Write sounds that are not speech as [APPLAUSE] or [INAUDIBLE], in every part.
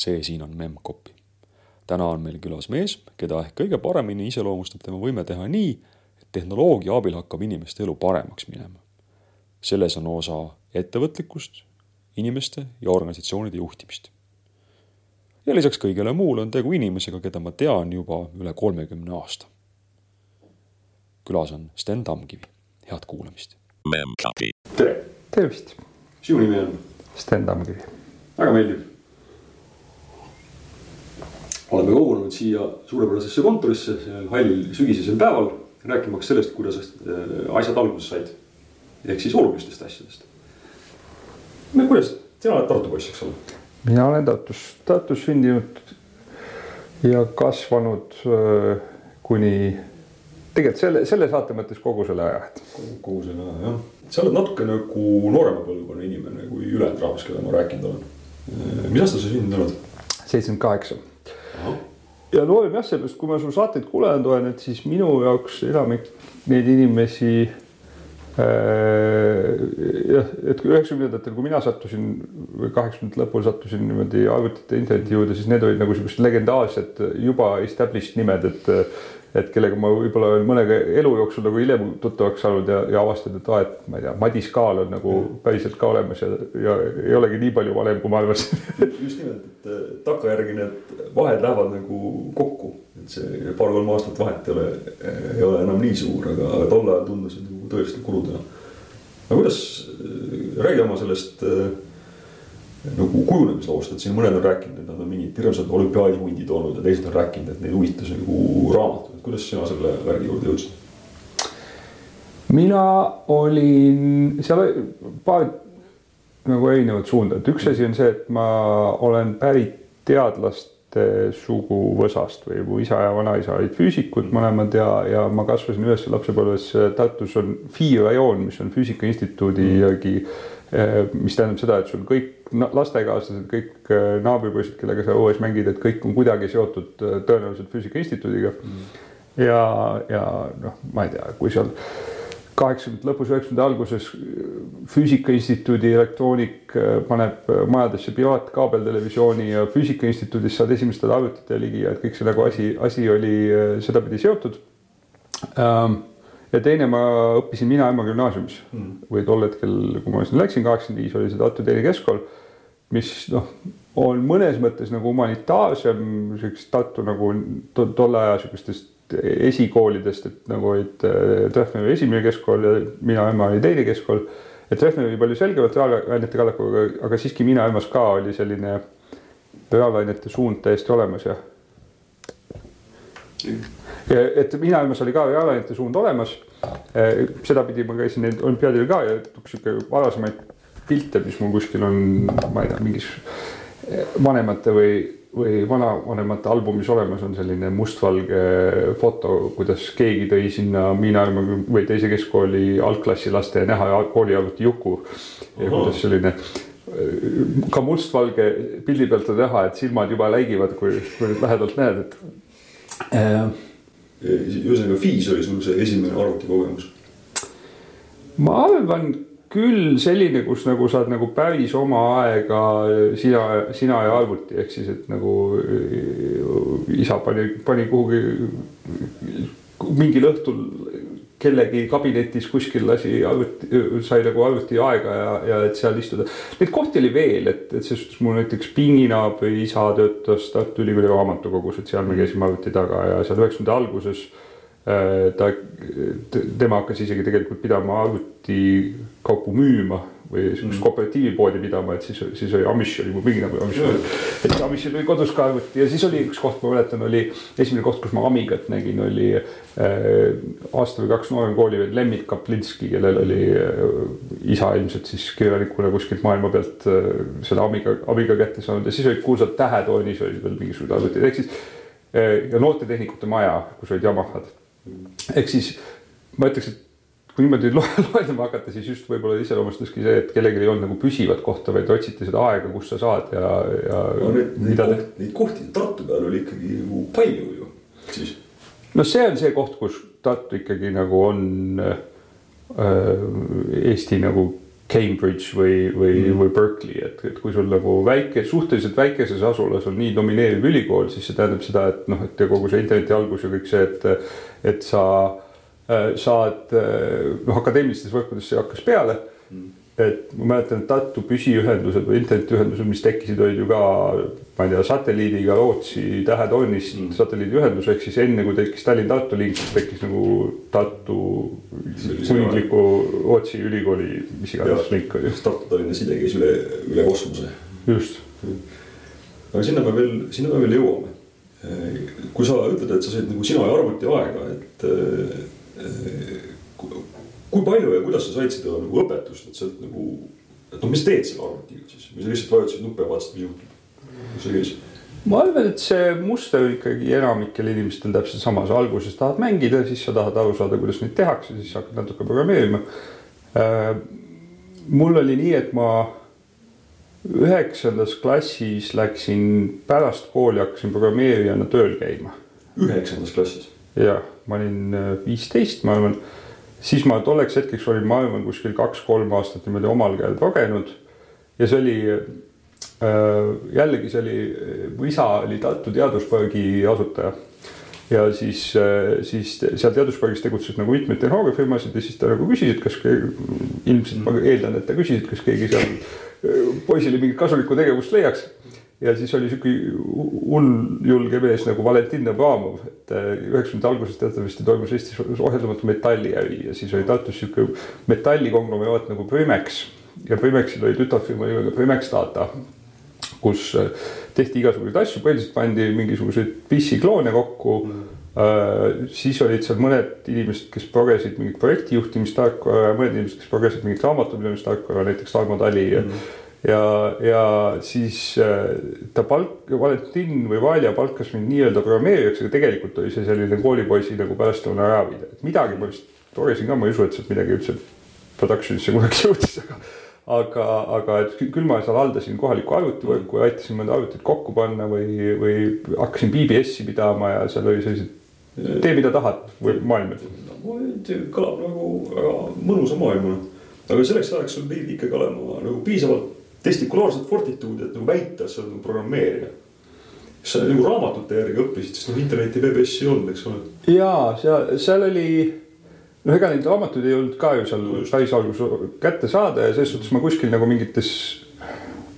see siin on Koppi. täna on meil külas mees, keda ehk kõige paremini iseloomustab tema võime teha nii, et tehnoloogia abil hakkab inimeste elu paremaks minema. selles on osa ettevõtlikkust, inimeste ja organisatsioonide juhtimist. ja lisaks kõigele muule on tegu inimesega, keda ma tean juba üle kolmekümne aasta. külas on Sten Tamkivi, head kuulamist. tere! tervist! sinu nimi on? Sten Tamkivi. väga meeldiv oleme kogunenud siia suurepärasesse kontorisse hallil sügisesel päeval, rääkimaks sellest, kuidas äh, asjad alguse said. ehk siis olulistest asjadest. no kuidas, sina oled Tartu poiss, eks ole? mina olen Tartus, Tartus sündinud ja kasvanud äh, kuni tegelikult selle, selle saate mõttes kogu selle aja. kogu selle aja jah, sa oled natuke nagu noorema põlvkonna inimene kui ülejäänud rahvas, kellega ma rääkinud olen. Äh, mis aastal sa sündinud oled? seitsekümmend kaheksa ja loovim jah, seepärast kui ma su saateid kuulanud olen, et siis minu jaoks enamik neid inimesi äh,. jah, et üheksakümnendatel, kui mina sattusin või kaheksakümnendate lõpul sattusin niimoodi arvutite interneti juurde, siis need olid nagu siuksed legendaarsed juba established nimed, et et kellega ma võib-olla olen mõnega elu jooksul nagu hiljem tuttavaks saanud ja, ja avastanud, et aa, et ma ei tea, Madis Kaal on nagu päriselt ka olemas ja, ja ei olegi nii palju vanem, kui ma arvasin. Just nimelt, et äh, takkajärgi need vahed lähevad nagu kokku, et see paar-kolm aastat vahet ei ole, ei ole enam nii suur, aga tol ajal tundus nagu tõesti kuludena. aga kuidas, äh, räägi oma sellest äh, nagu kujunemisloost, et siin mõned on rääkinud, et nad on mingid hirmsad olümpiaadihundid olnud ja teised on rääkinud, et neid huvitas nagu raamatud, et kuidas sina selle värgi juurde jõudsid? mina olin, seal oli paar nagu erinevat suunda, et üks asi on see, et ma olen pärit teadlaste suguvõsast või mu isa ja vanaisa olid füüsikud mõlemad ja, ja ma kasvasin üles lapsepõlves Tartus on FI rajoon, mis on Füüsika Instituudi järgi mm., mis tähendab seda, et sul kõik lastekaaslased, kõik äh, naabripoisid, kellega sa õues mängid, et kõik on kuidagi seotud äh, tõenäoliselt Füüsika Instituudiga mm.. Ja, ja noh, ma ei tea, kui seal kaheksakümnendate lõpus, üheksakümnendate alguses Füüsika Instituudi elektroonik äh, paneb majadesse piraatkaabeldelevisiooni ja Füüsika Instituudis saad esimestele arvutitele ligi ja et kõik see nagu asi, asi oli sedapidi seotud ähm, ja teine, ma õppisin Mina Emma gümnaasiumis mm. või tol hetkel, kui ma sinna läksin, kaheksakümmend viis oli see Tartu Teine Keskkool mis noh, on mõnes mõttes nagu humanitaarsem, siukest Tartu nagu to, tolle aja siukestest esikoolidest, et nagu olid äh, Treffnevi esimene keskkool ja Mina ema oli teine keskkool. et Treffnevi palju selgemalt reaalainete kallakaga, aga siiski Mina emas ka oli selline reaalainete suund täiesti olemas ja. et Mina emas oli ka reaalainete suund olemas. Äh, sedapidi ma käisin olümpiaadil ka ja sihuke varasemaid pilte, mis mul kuskil on, ma ei tea, mingis vanemate või, või vanavanemate albumis olemas on selline mustvalge foto, kuidas keegi tõi sinna Miina või teise keskkooli algklassi laste näha kooliarvuti Juku. ja kuidas selline ka mustvalge pildi pealt on näha, et silmad juba läigivad, kui, kui lähedalt näed, et äh,. ühesõnaga FIS oli sul see esimene arvutikogemus? ma arvan küll selline, kus nagu saad nagu päris oma aega sina, sina ja arvuti, ehk siis, et nagu äh, isa pani, pani kuhugi mingil õhtul kellegi kabinetis kuskil lasi arvuti, sai nagu arvuti aega ja, ja et seal istuda. Neid kohti oli veel, et, et selles suhtes mul näiteks pinginaabri isa töötas Tartu Ülikooli raamatukogus, et seal me käisime arvuti taga ja seal üheksakümnendate alguses Äh, ta, tema hakkas isegi tegelikult pidama arvutikaupu müüma või sihukest mm. kooperatiivipoodi pidama, et siis, siis oli Amish oli mu mingi nagu Amish mm., et Amishil oli kodus ka arvuti ja siis oli üks koht, ma mäletan, oli esimene koht, kus ma Amigat nägin, oli äh, aasta või kaks noorem kooli veel Lembit Kaplinski, kellel oli äh, isa ilmselt siis kirjanikuna kuskilt maailma pealt äh, selle Amiga, Amiga kätte saanud ja siis olid kuulsad tähetoonis olid veel mingisugused arvutid, ehk siis äh, ja noortetehnikute maja, kus olid Yamahad ehk siis ma ütleks, et kui niimoodi [LAUGHS] loendama hakata, siis just võib-olla iseloomustaski see, et kellelgi ei olnud nagu püsivat kohta, vaid otsiti seda aega, kus sa saad ja, ja no,. Neid, koht, neid kohti Tartu peal oli ikkagi nagu palju ju siis. no see on see koht, kus Tartu ikkagi nagu on äh, Eesti nagu Cambridge või, või mm., või Berkeley, et, et kui sul nagu väike, suhteliselt väikeses asulas on nii domineeriv ülikool, siis see tähendab seda, et noh, et kogu see interneti algus ja kõik see, et, et sa äh, saad noh, akadeemilistes võrkudes see hakkas peale et ma mäletan, et Tartu püsiühendused või internetiühendused, mis tekkisid, olid ju ka, ma ei tea, satelliidiga Rootsi tähetornist mm. satelliidiühendus, ehk siis enne kui tekkis Tallinn-Tartu link, tekkis nagu Tartu kuningliku Rootsi ülikooli, mis iganes link oli. Tartu-Tallinna side käis üle, üle kosmose. just. aga sinna me veel, sinna me veel jõuame. kui sa ütled, et sa said nagu sina ja arvuti aega, et kui palju ja kuidas sa said seda nagu õpetust, et sealt nagu, et noh, mis teed selle arvutiga siis või sa lihtsalt vajutasid nuppe ja vaatasid, mis juhtub, mis see käis? ma arvan, et see muster ikkagi enamikel inimestel täpselt sama, sa alguses tahad mängida, siis sa tahad aru saada, kuidas neid tehakse, siis hakkad natuke programmeerima. Äh, mul oli nii, et ma üheksandas klassis läksin pärast kooli, hakkasin programmeerijana tööl käima. üheksandas klassis? jah, ma olin äh, viisteist, ma arvan siis ma tolleks hetkeks olin, ma arvan, kuskil kaks-kolm aastat niimoodi omal käel kogenud. ja see oli äh, jällegi see oli, mu isa oli Tartu Teaduspargi asutaja. ja siis, äh, siis seal Teaduspargis tegutses nagu mitmeid tehnoloogiafirmasid ja siis ta nagu küsis, et kas ilmselt ma eeldan, et ta küsis, et kas keegi seal äh, poisile mingit kasulikku tegevust leiaks ja siis oli sihuke hull julge mees nagu Valentin Abramov, et äh, üheksakümnendate alguses teatavasti toimus Eestis ohjeldamatu metalliäri ja siis oli Tartus sihuke metallikonglomeraat nagu Primex ja Primexil oli tütarfirma nimega Primex Data, kus äh, tehti igasuguseid asju, põhiliselt pandi mingisuguseid PC kloone kokku. Mm. Uh, siis olid seal mõned inimesed, kes progesid mingit projektijuhtimistarkvara, mõned inimesed, kes progesid mingit raamatupidamistarkvara, näiteks Tarmo Tali mm ja, ja siis äh, ta palk, Valentin või Valja palkas mind nii-öelda programmeerijaks, aga tegelikult oli see selline koolipoisi nagu pärastlõuna ajaviide, et midagi ma vist progesin ka, ma ei usu, et sealt midagi üldse production'isse kunagi jõudis, aga aga, aga et küll ma seal haldasin kohalikku arvutivõrku ja aitasin mõnda arvutit kokku panna või, või hakkasin BBS-i pidama ja seal oli sellised tee, mida tahad või maailm. kõlab nagu väga mõnusa maailmana, aga selleks ajaks sul pidi ikkagi olema nagu piisavalt testikulaarset fortituudi, et nagu väita, et sa oled nagu programmeerija. sa nagu raamatute järgi õppisid, sest noh, interneti veebis ei olnud, eks ole. ja seal, seal oli, noh, ega neid raamatuid ei olnud ka ju seal päris alguses kätte saada ja selles suhtes ma kuskil nagu mingites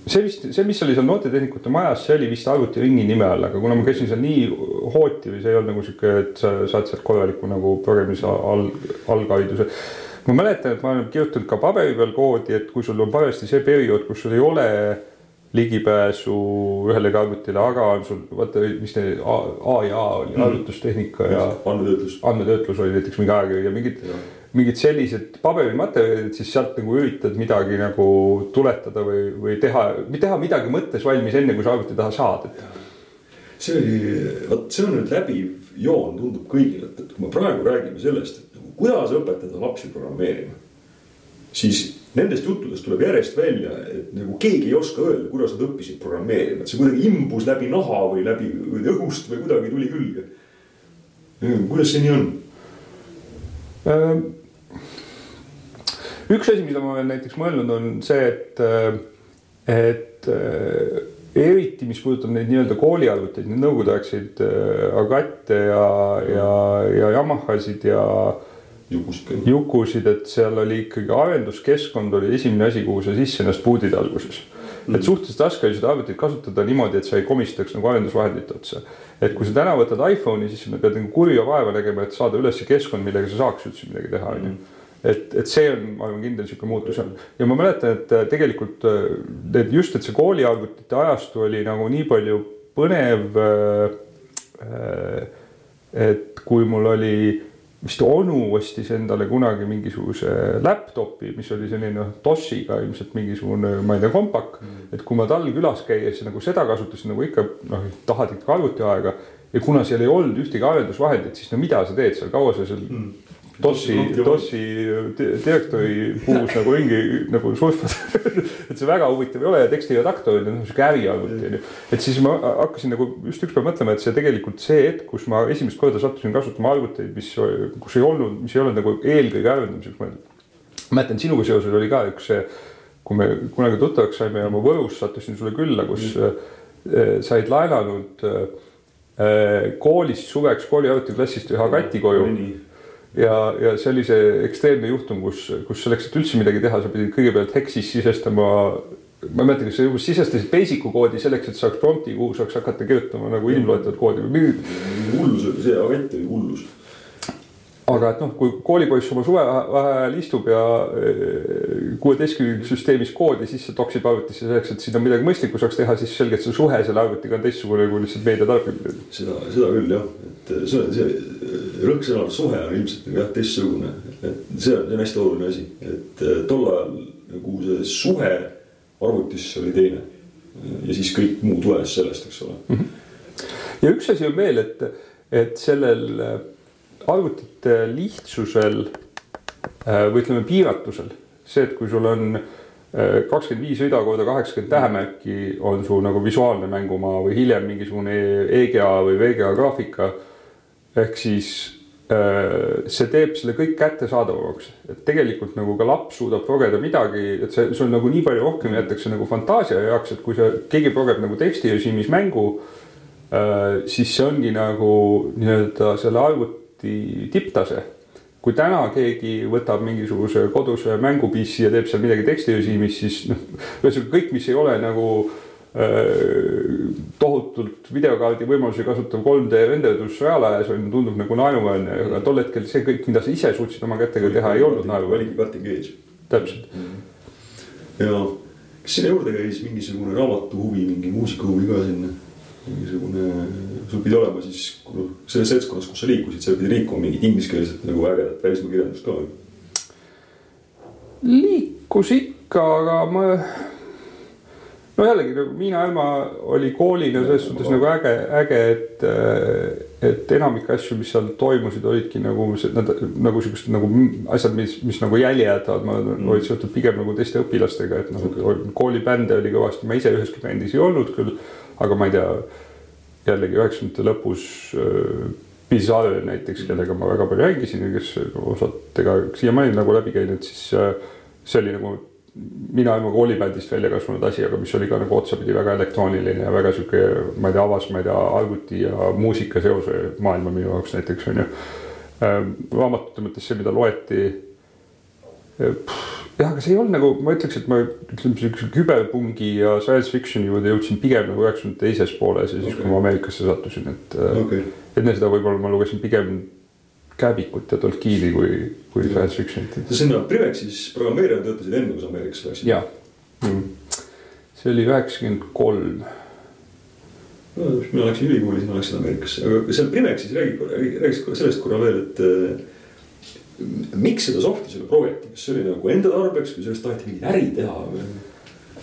see vist, see, mis oli seal noortetehnikute majas, see oli vist arvutiringi nime all, aga kuna ma käisin seal nii hooti või see ei olnud nagu sihuke, et sa saad sealt korraliku nagu programmimise all, alghariduse ma mäletan, et ma olen kirjutanud ka paberi peal koodi, et kui sul on parajasti see periood, kus sul ei ole ligipääsu ühelegi arvutile, aga on sul vaata, mis see A, A ja A oli mm. arvutustehnika ja andmetöötlus, andmetöötlus oli näiteks mingi aeg ja mingid, mingid sellised paberimaterjalid, siis sealt nagu üritad midagi nagu tuletada või, või teha, teha midagi mõttes valmis, enne kui sa arvuti taha saad, et see oli, vot see on nüüd läbiv joon, tundub kõigile, et, et kui me praegu räägime sellest, et kuidas õpetada lapsi programmeerima, siis nendest juttudest tuleb järjest välja, et nagu keegi ei oska öelda, kuidas nad õppisid programmeerima, et see kuidagi imbus läbi naha või läbi või õhust või kuidagi tuli külge. kuidas see nii on? Ehm, üks asi, mida ma olen näiteks mõelnud, on see, et, et eriti, mis puudutab neid nii-öelda kooliarvuteid, neid nõukogudeaegseid Agatte ja, ja, ja Yamahasid ja Jukusid. Jukusid, et seal oli ikkagi arenduskeskkond oli esimene asi, kuhu sa sisse ennast puudid alguses mm.. et suhteliselt raske oli seda arvutit kasutada niimoodi, et sa ei komistaks nagu arendusvahendite otsa. et kui sa täna võtad iPhone'i, siis sa pead nagu kurja vaeva nägema, et saada üles keskkond, millega sa saaks üldse midagi teha, onju mm. et, et see on, ma arvan, kindel sihuke muutus on ja ma mäletan, et äh, tegelikult need äh, just, et see kooliarvutite ajastu oli nagu nii palju põnev. Äh, et kui mul oli vist onu ostis endale kunagi mingisuguse laptop'i, mis oli selline noh, DOS-iga ilmselt mingisugune, ma ei tea, kompak mm.. et kui ma tal külas käies nagu seda kasutasin nagu ikka noh, tahad ikka arvutiaega ja kuna seal ei olnud ühtegi arendusvahendit, siis no mida sa teed seal, kaua sa seal mm DOS-i, DOS-i direktori puus nagu ringi nagu surfad [LAUGHS] et see väga huvitav ei ole ja tekstiredaktor on noh sihuke äriarvuti on ju. et siis ma hakkasin nagu just ükspäev mõtlema, et see tegelikult see hetk, kus ma esimest korda sattusin kasutama arvuteid, mis, kus ei olnud, mis ei olnud nagu eelkõige arendamiseks mõeldud. mäletan, sinuga seoses oli ka üks, kui me kunagi tuttavaks saime ja ma Võrus sattusin sulle külla, kus mm. said laenanud koolis suveks kooli arvutiklassist ühe kati koju mm ja, ja see oli see ekstreemne juhtum, kus, kus selleks, et üldse midagi teha, sa pidid kõigepealt Hexis sisestama ma ei mäleta, kas sa juba sisestasid basic'u koodi selleks, et saaks prompti, kuhu saaks hakata kirjutama nagu inimloetavat koodi või mingi. hullus oli see, agent oli hullus. Aga et noh, kui koolipoiss oma suvevaheajal istub ja eh, kuueteistkümnendas süsteemis koodi, siis see toksib arvutisse selleks, et sinna midagi mõistlikku saaks teha, siis selgelt see suhe selle arvutiga on teistsugune kui lihtsalt meedia tarbimine. seda, seda küll jah, et see, see rõhksõnal suhe on ilmselt jah teistsugune, et see on, see on hästi oluline asi, et eh, tol ajal nagu see suhe arvutis oli teine. ja siis kõik muu tulenes sellest, eks ole mm. -hmm. ja üks asi on veel, et, et sellel arvutite lihtsusel äh, või ütleme, piiratusel, see, et kui sul on äh, kakskümmend viis rida korda kaheksakümmend tähemärki on su nagu visuaalne mängumaa või hiljem mingisugune EGA või VGA graafika. ehk siis Äh, see teeb selle kõik kättesaadavamaks, et tegelikult nagu ka laps suudab progeda midagi, et see, sul nagu nii palju rohkem jäetakse nagu fantaasia jaoks, et kui sa, keegi progeb nagu tekstirežiimis mängu, siis see ongi nagu nii-öelda selle arvuti tipptase. kui täna keegi võtab mingisuguse koduse mängupissi ja teeb seal midagi tekstirežiimis, siis noh, ühesõnaga kõik, mis ei ole nagu äh, tohutult videokaardi võimalusi kasutav 3D renderdus reaalajas on, tundub nagu naeruväärne, aga tol hetkel see kõik, mida sa ise suutsid oma kätega teha, ei olnud naeruväärne. cutting edge. täpselt mm. ja kas sinna juurde käis mingisugune raamatu huvi, mingi muusika huvi ka sinna? Mingisugune, sul pidi olema siis selles seltskonnas, kus sa liikusid, seal pidi liikuma mingit ingliskeelset nagu ägedat välismaa kirjandust ka. liikus ikka, aga ma no jällegi nagu Miina Elma oli koolina selles suhtes nagu äge, äge, et, et enamik asju, mis seal toimusid, olidki nagu nad nagu siuksed nagu asjad, mis, mis nagu jälje jätavad, ma mm. olid seotud pigem nagu teiste õpilastega, et noh okay., koolibände oli kõvasti, ma ise üheski bändis ei olnud küll, aga ma ei tea, jällegi üheksakümnendate lõpus Piis Arvel näiteks, kellega ma väga palju mängisin ja kes osadega siiamaani nagu läbi käinud, siis see oli nagu mina ilma koolibändist välja kasvanud asi, aga mis oli ka nagu otsapidi väga elektrooniline ja väga sihuke, ma ei tea, avas, ma ei tea, arvuti ja muusika seose maailma minu jaoks näiteks on ju. Ähm, raamatute mõttes see, mida loeti. Jah, aga see ei olnud nagu, ma ütleks, et ma ütleme, siukse küberpungi ja science fiction'i juurde jõudsin pigem nagu üheksakümnendate teises pooles ja siis okay., kui ma Ameerikasse sattusin, et äh, okay.. enne seda võib-olla ma lugesin pigem Kääbikut ja Tolkieni kui, kui science fiction'it. sinna Privexis programmeerijana töötasid enne, kui sa Ameerikasse läksid? jah mm., see oli üheksakümmend kolm. no mina läksin ülikooli, sina läksid Ameerikasse, aga seal Privexis räägi, räägiks sellest korra veel, et äh, miks seda soft'i selle prooviti, kas see oli nagu enda tarbeks või sellest taheti mingit äri teha või?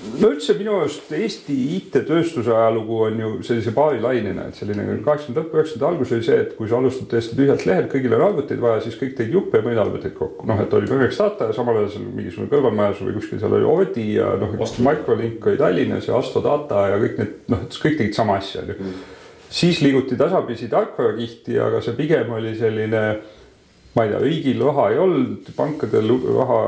no üldse minu arust Eesti IT-tööstuse ajalugu on ju sellise paarilainena, et selline kaheksakümnenda lõpp, üheksakümnenda algus oli see, et kui sa alustad täiesti tühjalt lehelt, kõigil on arvuteid vaja, siis kõik tegid juppe ja mõned arvuteid kokku, noh, et oli Pööriks data ja samal ajal seal mingisugune kõrvalmajas või kuskil seal oli Audi ja noh, Microlink oli Tallinnas ja Astro Data ja kõik need noh, kõik tegid sama asja on ju. Mm.. siis liiguti tasapisi tarkvarakihti, aga see pigem oli selline ma ei tea, riigil raha ei olnud, pankadel raha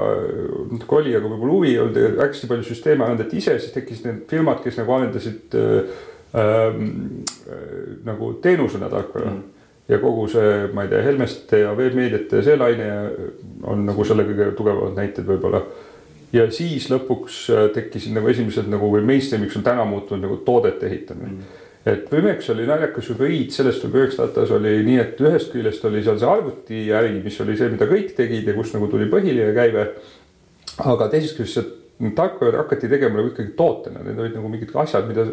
natuke oli, aga võib-olla huvi ei olnud ja hästi palju süsteeme arendati ise, siis tekkisid need firmad, kes nagu arendasid äh, äh, nagu teenusena tarkvara mm. ja kogu see, ma ei tea, Helmeste ja veebmeediate ja see laine on nagu selle kõige tugevamad näited võib-olla. ja siis lõpuks äh, tekkisid nagu esimesed nagu või mainstream'iks on täna muutunud nagu toodete ehitamine mm et Pümex oli naljakas hübriid, sellest võib üheks datas oli nii, et ühest küljest oli seal see arvutiäri, mis oli see, mida kõik tegid ja kust nagu tuli põhiline käive. aga teisest küljest see tarkvara hakati tegema nagu ikkagi tootena, need olid nagu mingid asjad, mida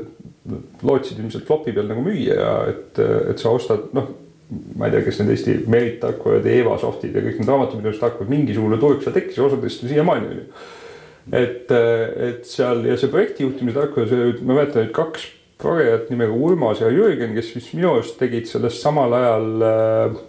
lootsid ilmselt flopi peal nagu müüa ja et, et sa ostad, noh ma ei tea, kes need Eesti Merit tarkvarad ja Eva softid ja kõik need raamatupidamised tarkvarad, mingisugune turg seal tekkis, osadest on siiamaani on ju. et, et seal ja see projektijuhtimise tarkvara, see, ma mäletan, et kaks progejat nimega Urmas ja Jürgen, kes vist minu arust tegid sellest samal ajal äh,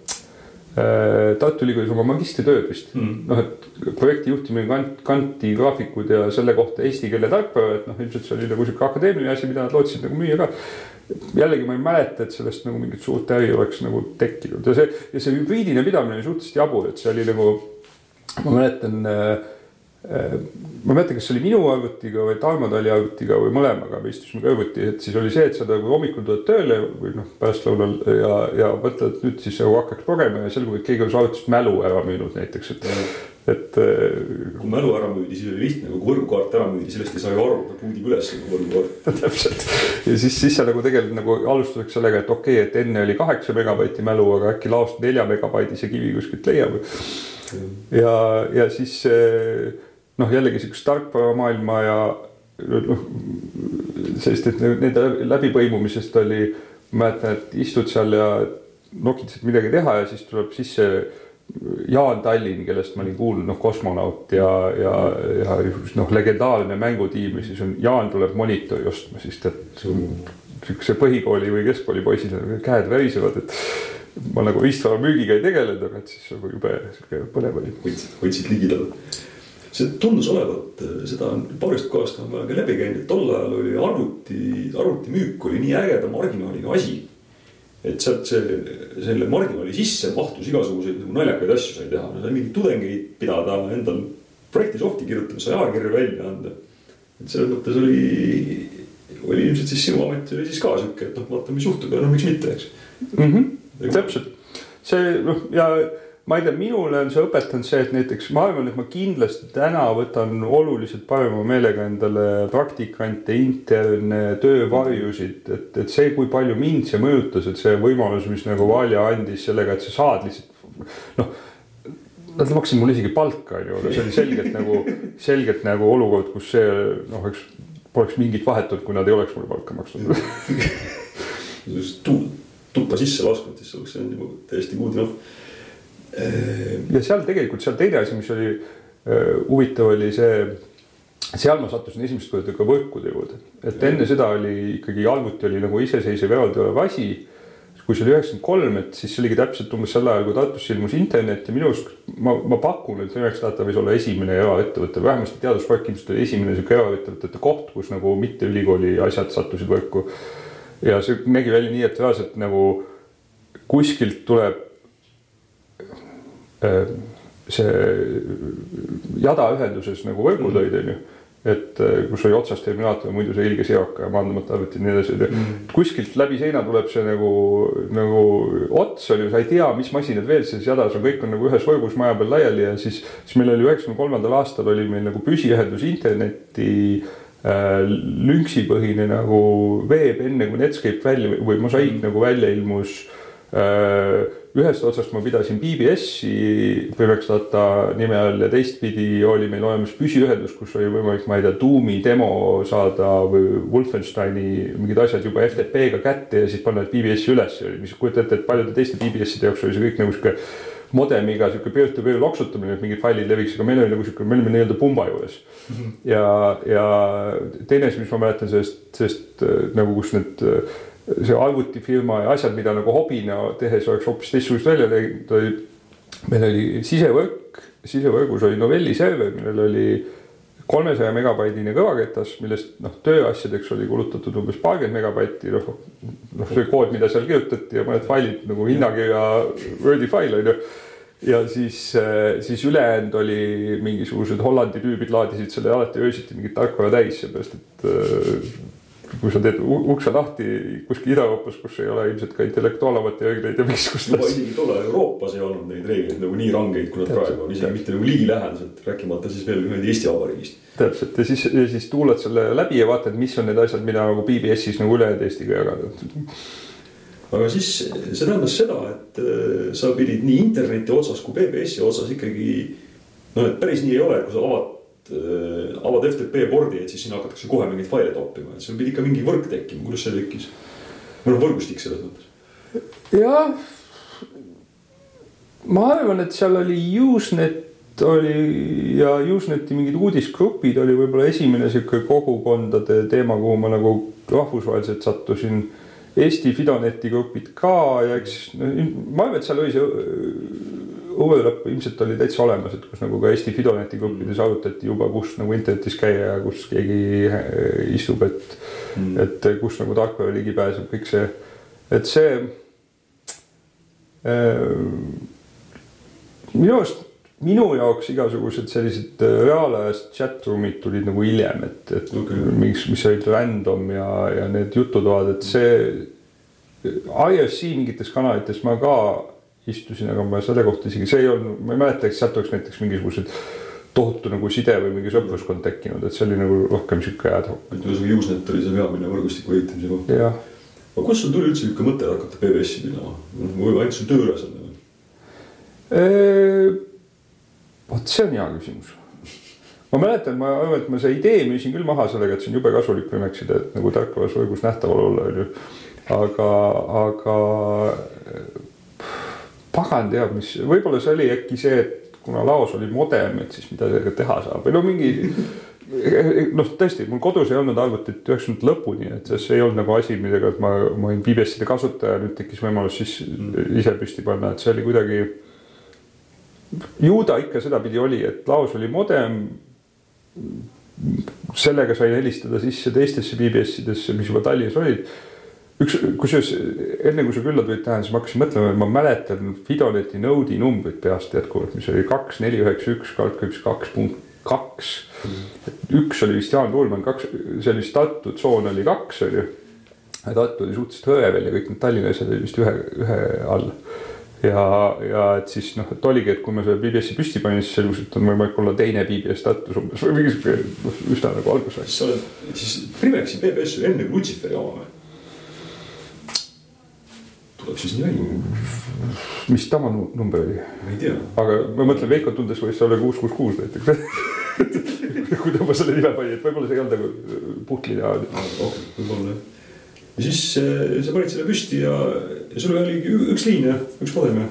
äh, Tartu Ülikoolis oma magistritööd vist. Mm.. noh, et projekti juhtimine kant, kanti graafikud ja selle kohta eesti keele tarkvara, et noh, ilmselt see oli nagu sihuke akadeemiline asi, mida nad lootsid nagu müüa ka. jällegi ma ei mäleta, et sellest nagu mingit suurt äri oleks nagu tekkinud. Ja see, ja see hübriidine pidamine oli suhteliselt jabur, et see oli nagu, ma mäletan äh, ma ei mäleta, kas see oli minu arvutiga või Tarmo Tali arvutiga või mõlemaga, me istusime kõrvuti, et siis oli see, et sa nagu hommikul tuled tööle või noh, pärastlõunal ja, ja mõtled, et nüüd siis nagu hakkaks lugema ja selgub, et keegi on su arvutist mälu ära müünud näiteks, et et. kui mälu ära müüdi, siis oli lihtne, kui võrgukaart ära müüdi, sellest ei saa ju aru, ta puudib üles nagu võrgukaart [LAUGHS] täpselt ja siis, siis sa nagu tegelikult nagu alustuseks sellega, et okei okay,, et enne oli kaheksa megabaiti mälu, aga äkki laost nelja megabaidise kivi kuskilt leiab. ja, ja siis noh, jällegi sihukest tarkvaramaailma ja noh, sellist, et nende läbipõimumisest oli, mäletan, et istud seal ja nokitad midagi teha ja siis tuleb sisse Jaan Tallinn, kellest ma olin kuulnud, noh, kosmonaut ja, ja, ja noh, legendaarne mängutiim ja siis on Jaan tuleb monitori ostma, siis tead, sihukese põhikooli või keskkooli poisil käed värisevad, et ma nagu riistvara müügiga ei tegelenud, aga et siis nagu jube sihuke põnev oli. hoidsid, hoidsid ligidal. See tundus olevat, seda on paarist kohast on ka läbi käinud, et tol ajal oli arvuti, arvutimüük oli nii ägeda marginaaliga asi et sealt see, selle marginaali sisse mahtus igasuguseid nagu naljakaid asju sai teha, sai mingeid tudengeid pidada, endal projekti soft'i kirjutada, sai ajakirju välja anda. et selles mõttes oli, oli ilmselt siis sinu amet oli siis ka sihuke, et noh, vaata, mis juhtub ja noh, miks mitte, eks mm. -hmm. täpselt, see noh ja ma ei tea, minule on see õpetanud see, et näiteks ma arvan, et ma kindlasti täna võtan oluliselt parema meelega endale praktikante, interne, töövarjusid, et, et see, kui palju mind see mõjutas, et see võimalus, mis nagu Valja andis sellega, et sa saad lihtsalt noh Nad maksid mulle isegi palka, onju, aga see oli selgelt nagu, selgelt nagu olukord, kus see noh, eks poleks mingit vahet olnud, kui nad ei oleks mulle palka maksnud. Tuppa sisse lasknud, siis oleks see olnud juba täiesti good enough ja seal tegelikult seal teine asi, mis oli äh, huvitav, oli see, seal ma sattusin esimest korda ka võrkude juurde, et enne seda oli ikkagi arvuti oli nagu iseseisev eraldi olev asi. kui see oli üheksakümmend kolm, et siis see oligi täpselt umbes sel ajal, kui Tartusse ilmus internet ja minu arust ma, ma pakun, et Linux Data võis olla esimene eraettevõte, vähemasti teaduspark ilmselt oli esimene sihuke eraettevõtete koht, kus nagu mitte ülikooli asjad sattusid võrku. ja see nägi välja nii, et reaalselt nagu kuskilt tuleb Äh, see jadaühenduses nagu võrgud olid, onju et äh, kus oli otsas terminaator, muidu see ilge seoka ja maandamata arvuti ja nii edasi, onju. Mm. kuskilt läbi seina tuleb see nagu, nagu ots on ju, sa ei tea, mis masinad veel selles jadas on, kõik on nagu ühes võrgus maja peal laiali ja siis, siis meil oli üheksakümne kolmandal aastal oli meil nagu püsiühendus interneti äh, lünksipõhine nagu veeb, enne kui Netscape välja või Mosaic mm. nagu välja ilmus äh, ühest otsast ma pidasin BBS-i Piveks Data nime all ja teistpidi oli meil olemas püsiühendus, kus oli võimalik, ma ei tea, Doom'i demo saada või Wolfensteini mingid asjad juba FTP-ga kätte ja siis panna need BBS-i üles, mis kujuta ette, et paljude teiste BBS-ide jaoks oli see kõik nagu sihuke modemiga sihuke peer-to-peer loksutamine, et mingid failid leviks, aga meil oli nagu sihuke, me olime nii-öelda pumba juures mm. -hmm. ja, ja teine asi, mis ma mäletan sellest, sellest nagu, kus need see arvutifirma ja asjad, mida nagu hobina tehes oleks hoopis teistsugust välja teinud, oli. meil oli sisevõrk, sisevõrgus oli Novelli server, millel oli kolmesaja megabaidine kõvaketas, millest noh, tööasjadeks oli kulutatud umbes paarkümmend megabaiti, noh. noh, see kood, mida seal kirjutati ja mõned failid nagu hinnakirja Wordi fail on ju ja siis, siis ülejäänud oli mingisugused Hollandi tüübid laadisid selle alati öösiti mingit tarkvara täis, seepärast et kui sa teed ukse lahti kuskil Ida-Euroopas, kus ei ole ilmselt ka intellektuaalamati reegleid ja mingisugust. juba isegi tollal Euroopas ei olnud neid reegleid nagu nii rangeid, kui nad praegu on, isegi mitte nagu ligilähedaselt, rääkimata siis veel nüüd Eesti Vabariigist. täpselt ja siis, ja siis tuulad selle läbi ja vaatad, mis on need asjad, mida nagu BBS-is nagu ülejäänud Eestiga jagada aga siis see tähendas seda, et äh, sa pidid nii interneti otsas kui BBS-i otsas ikkagi noh, et päris nii ei ole, kui sa avad avad FTP pordi, et siis sinna hakatakse kohe mingeid faile toppima, et seal pidi ikka mingi võrk tekkima, kuidas see tekkis? või noh, võrgustik selles mõttes. jah, ma arvan, et seal oli Usenet oli ja Useneti mingid uudisgrupid oli võib-olla esimene sihuke kogukondade teema, kuhu ma nagu rahvusvaheliselt sattusin. Eesti Fidoneti grupid ka ja eks no, ma arvan, et seal oli see õuelõpp ilmselt oli täitsa olemas, et kus nagu ka Eesti Fidoneti gruppides mm. arutati juba, kus nagu internetis käia ja kus keegi eh, istub, et mm., et kus nagu tarkvara ligi pääseb, kõik see, et see äh,. minu arust minu jaoks igasugused sellised äh, reaalajas chat room'id tulid nagu hiljem, et, et okay. mis, mis olid random ja, ja need jututoad, et see IRC mingites kanalites ma ka istusin, aga ma selle kohta isegi, see ei olnud, ma ei mäleta, et sealt oleks näiteks mingisugused tohutu nagu side või mingi sõpruskond tekkinud, et see oli nagu rohkem sihuke ad hoc. ühesõnaga Usenet oli see peamine võrgustiku ehitamise koht. aga kust sul tuli üldse niisugune mõte hakata PBS-i pidama, või ainult sul tööülesanne? vot see on hea küsimus. ma mäletan, ma arvan, et ma see idee müüsin küll maha sellega, et see on jube kasulik Remexide, et nagu tarkvaras võrgus nähtaval olla, onju. aga, aga pagan teab, mis, võib-olla see oli äkki see, et kuna laos oli modem, et siis mida sellega teha saab või no mingi [LAUGHS] noh, tõesti, mul kodus ei olnud arvutit üheksakümnendate lõpuni, et see ei olnud nagu asi, millega ma, ma olin BBS-ide kasutaja, nüüd tekkis võimalus siis ise püsti panna, et see oli kuidagi ju ta ikka sedapidi oli, et laos oli modem. sellega sai helistada sisse teistesse BBS-idesse, mis juba Tallinnas olid. Üks, kusjuures enne kui sa külla tulid täna, siis ma hakkasin mõtlema, et ma mäletan Fidoneti Node'i numbrit peast jätkuvalt, mis oli kaks, neli, üheksa, üks, kaldkriips, kaks punkt kaks. üks oli vist Jaan Tuulmann, kaks, see oli vist Tartu tsoon oli kaks, on ju. Tartu oli suhteliselt hõre veel ja kõik need Tallinna asjad olid vist ühe, ühe all ja, ja et siis noh, et oligi, et kui me selle BBS-i püsti panime, siis selgus, et on võimalik olla teine BBS Tartus umbes või mingi sihuke noh, üsna nagu alguseks. sa oled siis Primexi BBS oli enne kui Lutsiferi oma või? Tuleb siis nii välja. mis tavanumber oli? ma ei tea. aga ma mõtlen, Veiko tundes võis see olla kuus, kuus, kuus näiteks [LAUGHS] kui ta oma selle nime pani, et võib-olla see ei olnud nagu puhtline. okei, võib-olla jah ja siis äh, sa panid selle püsti ja, ja sul oligi üks liin ja üks modem ja.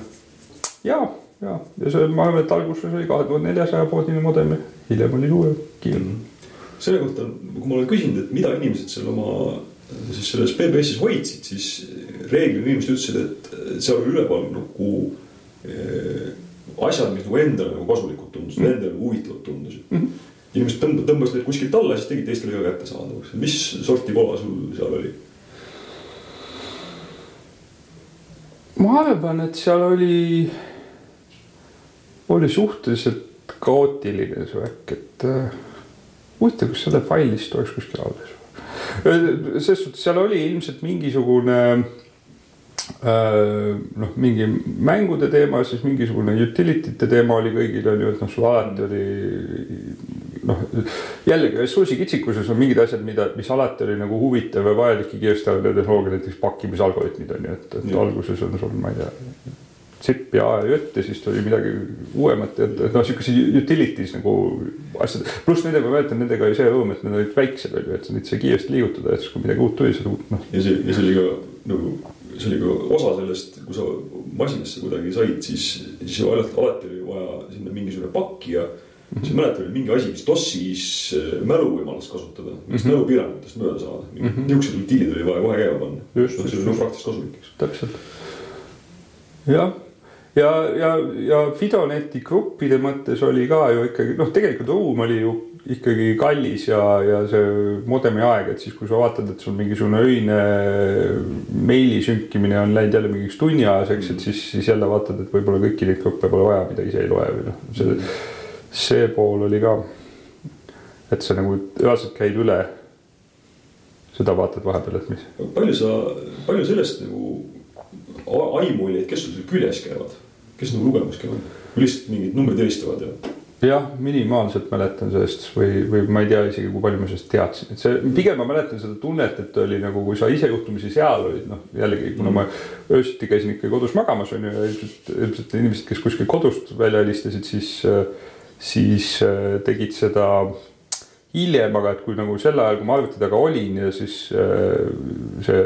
ja, ja, ja see, ma arvan, et alguses oli kahe tuhande neljasaja poodine modem hiljem oli suurem, kiirem mm. -hmm. selle kohta, kui ma olen küsinud, et mida inimesed seal oma siis selles PBS-is hoidsid, siis reeglina inimesed ütlesid, et seal oli üleval nagu äh, asjad, mis nagu endale nagu kasulikud tundusid mm, -hmm. endale nagu huvitavad tundusid mm. -hmm. inimesed tõmbasid, tõmbasid need kuskilt alla, siis tegid teistele ka kättesaadavaks. mis sorti kola sul seal oli? ma arvan, et seal oli, oli suhteliselt kaootiline see värk, et äh, huvitav, kas selle failist oleks kuskil alles. selles suhtes seal oli ilmselt mingisugune äh, noh, mingi mängude teema, siis mingisugune utility te teema oli kõigil on ju, et noh, sul alati oli noh, jällegi ressursi kitsikuses on mingid asjad, mida, mis alati oli nagu huvitav ja vajalik ja kiiresti arendada tehnoloogia, näiteks pakkimisalgoritmid on ju, et, et ja. alguses on sul, ma ei tea. ZIP ja A ja siis tuli midagi uuemat, et, et noh, siukese utilities nagu asjad, pluss nendega, ma mäletan, nendega oli see rõõm, et need olid väiksed on ju, et neid sai kiiresti liigutada, et siis kui midagi uut tuli, uut noh. ja see, ja see oli ka nagu see oli ka osa sellest, kui sa masinasse kuidagi said, siis, siis alati, oli vaja sinna mingisugune pakk ja Mm -hmm. siis mäletan, oli mingi asi, mis DOS-is äh, mäluvõimalust kasutada, mingist mm -hmm. mälupiirangutest mööda saada mm -hmm.. niisugused rutiinid oli vaja kohe käima panna. see oli nagu praktiliselt kasulik, eks. täpselt. jah, ja, ja, ja Fidoneti gruppide mõttes oli ka ju ikkagi noh, tegelikult ruum oli ju ikkagi kallis ja, ja see modemi aeg, et siis, kui sa vaatad, et sul mingisugune öine meili sünkimine on läinud jälle mingiks tunniajaseks, et siis, siis jälle vaatad, et võib-olla kõiki neid gruppe pole vaja, mida ise ei loe või noh, see see pool oli ka, et sa nagu reaalselt käid üle. seda vaatad vahepeal, et mis. palju sa, palju sellest nagu aimu oli, et kes sul seal küljes käivad, kes nagu lugemas käivad? Lihtsalt mingid numbrid helistavad ja? jah, minimaalselt mäletan sellest või, või ma ei tea isegi, kui palju ma sellest teadsin, et see pigem ma mäletan seda tunnet, et oli nagu, kui sa ise juhtumisi seal olid, noh jällegi, kuna ma öösiti käisin ikka kodus magamas on ju ja ilmselt, ilmselt inimesed, kes kuskil kodust välja helistasid, siis siis äh, tegid seda hiljem, aga et kui nagu sel ajal, kui ma arvuti taga olin ja siis äh, see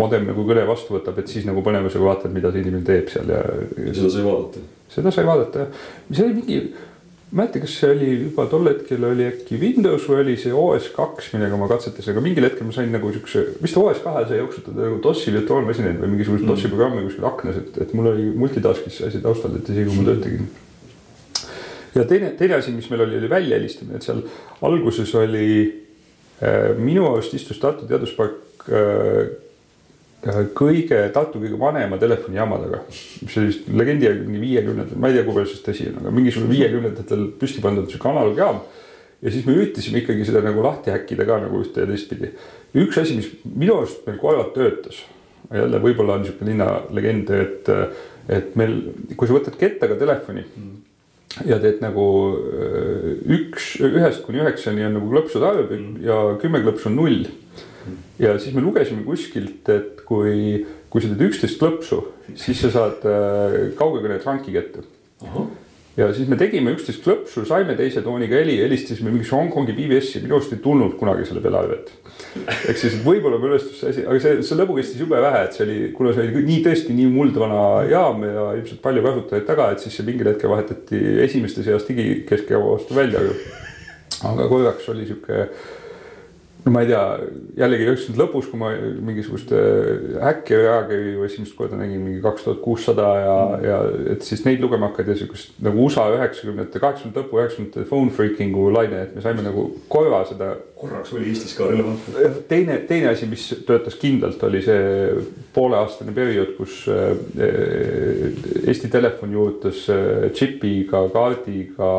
modem nagu kõne vastu võtab, et siis nagu põnevusega vaatad, mida see inimene teeb seal ja. ja seda sai vaadata? seda sai vaadata jah, mis oli mingi, ma ei mäleta, kas see oli juba tol hetkel oli äkki Windows või oli see OS kaks, millega ma katsetasin, aga mingil hetkel ma sain nagu siukse, vist OS kahel sai jooksutada nagu DOS-i virtuaalmasinaid või mingisuguseid mm. DOS-i programme kuskil aknas, et, et mul oli multitask'is asi taustal, et isegi kui ma tööd tegin ja teine, teine asi, mis meil oli, oli väljahelistamine, et seal alguses oli äh, minu arust istus Tartu Teaduspark äh, kõige, Tartu kõige vanema telefonijaama taga. mis oli vist legendi järgi mingi viiekümnendatel, ma ei tea, kui palju see tõsi on, aga mingisugune viiekümnendatel püsti pandud sihuke analoogjaam. ja siis me üritasime ikkagi seda nagu lahti häkkida ka nagu ühte ja teistpidi. üks asi, mis minu arust meil koerad töötas, jälle võib-olla on niisugune linnalegend, et, et meil, kui sa võtad kettaga telefoni mm ja teed nagu üks, ühest kuni üheksani on nagu klõpsude arv mm. ja kümme klõpsu on null ja siis me lugesime kuskilt, et kui, kui sa teed üksteist klõpsu, siis sa saad äh, kaugekõne tranki kätte. Ja siis me tegime üksteist klõpsu, saime teise tooniga heli, helistasime mingisse Hongkongi PBS-i, minu arust ei tulnud kunagi selle peale arvet. ehk siis võib-olla meil õnnestus see asi, aga see, see lõbu kestis jube vähe, et see oli, kuna see oli nii tõesti nii muldvana jaam ja ilmselt palju kasutajaid taga, et siis see mingil hetkel vahetati esimeste seas digikeskjaama vastu välja. aga korraks oli sihuke no ma ei tea, jällegi üheksakümnendate lõpus, kui ma mingisugust häkki või ajakirju esimest korda nägin mingi kaks tuhat kuussada ja mm., ja et siis neid lugema hakata ja siukest nagu USA üheksakümnendate, kaheksakümnendate lõpu, üheksakümnendate phone freaking'u laine, et me saime nagu korra seda. korraks oli Eestis ka relevantne. teine, teine asi, mis töötas kindlalt, oli see pooleaastane periood, kus äh, Eesti Telefon juurutas äh, džipiga, kaardiga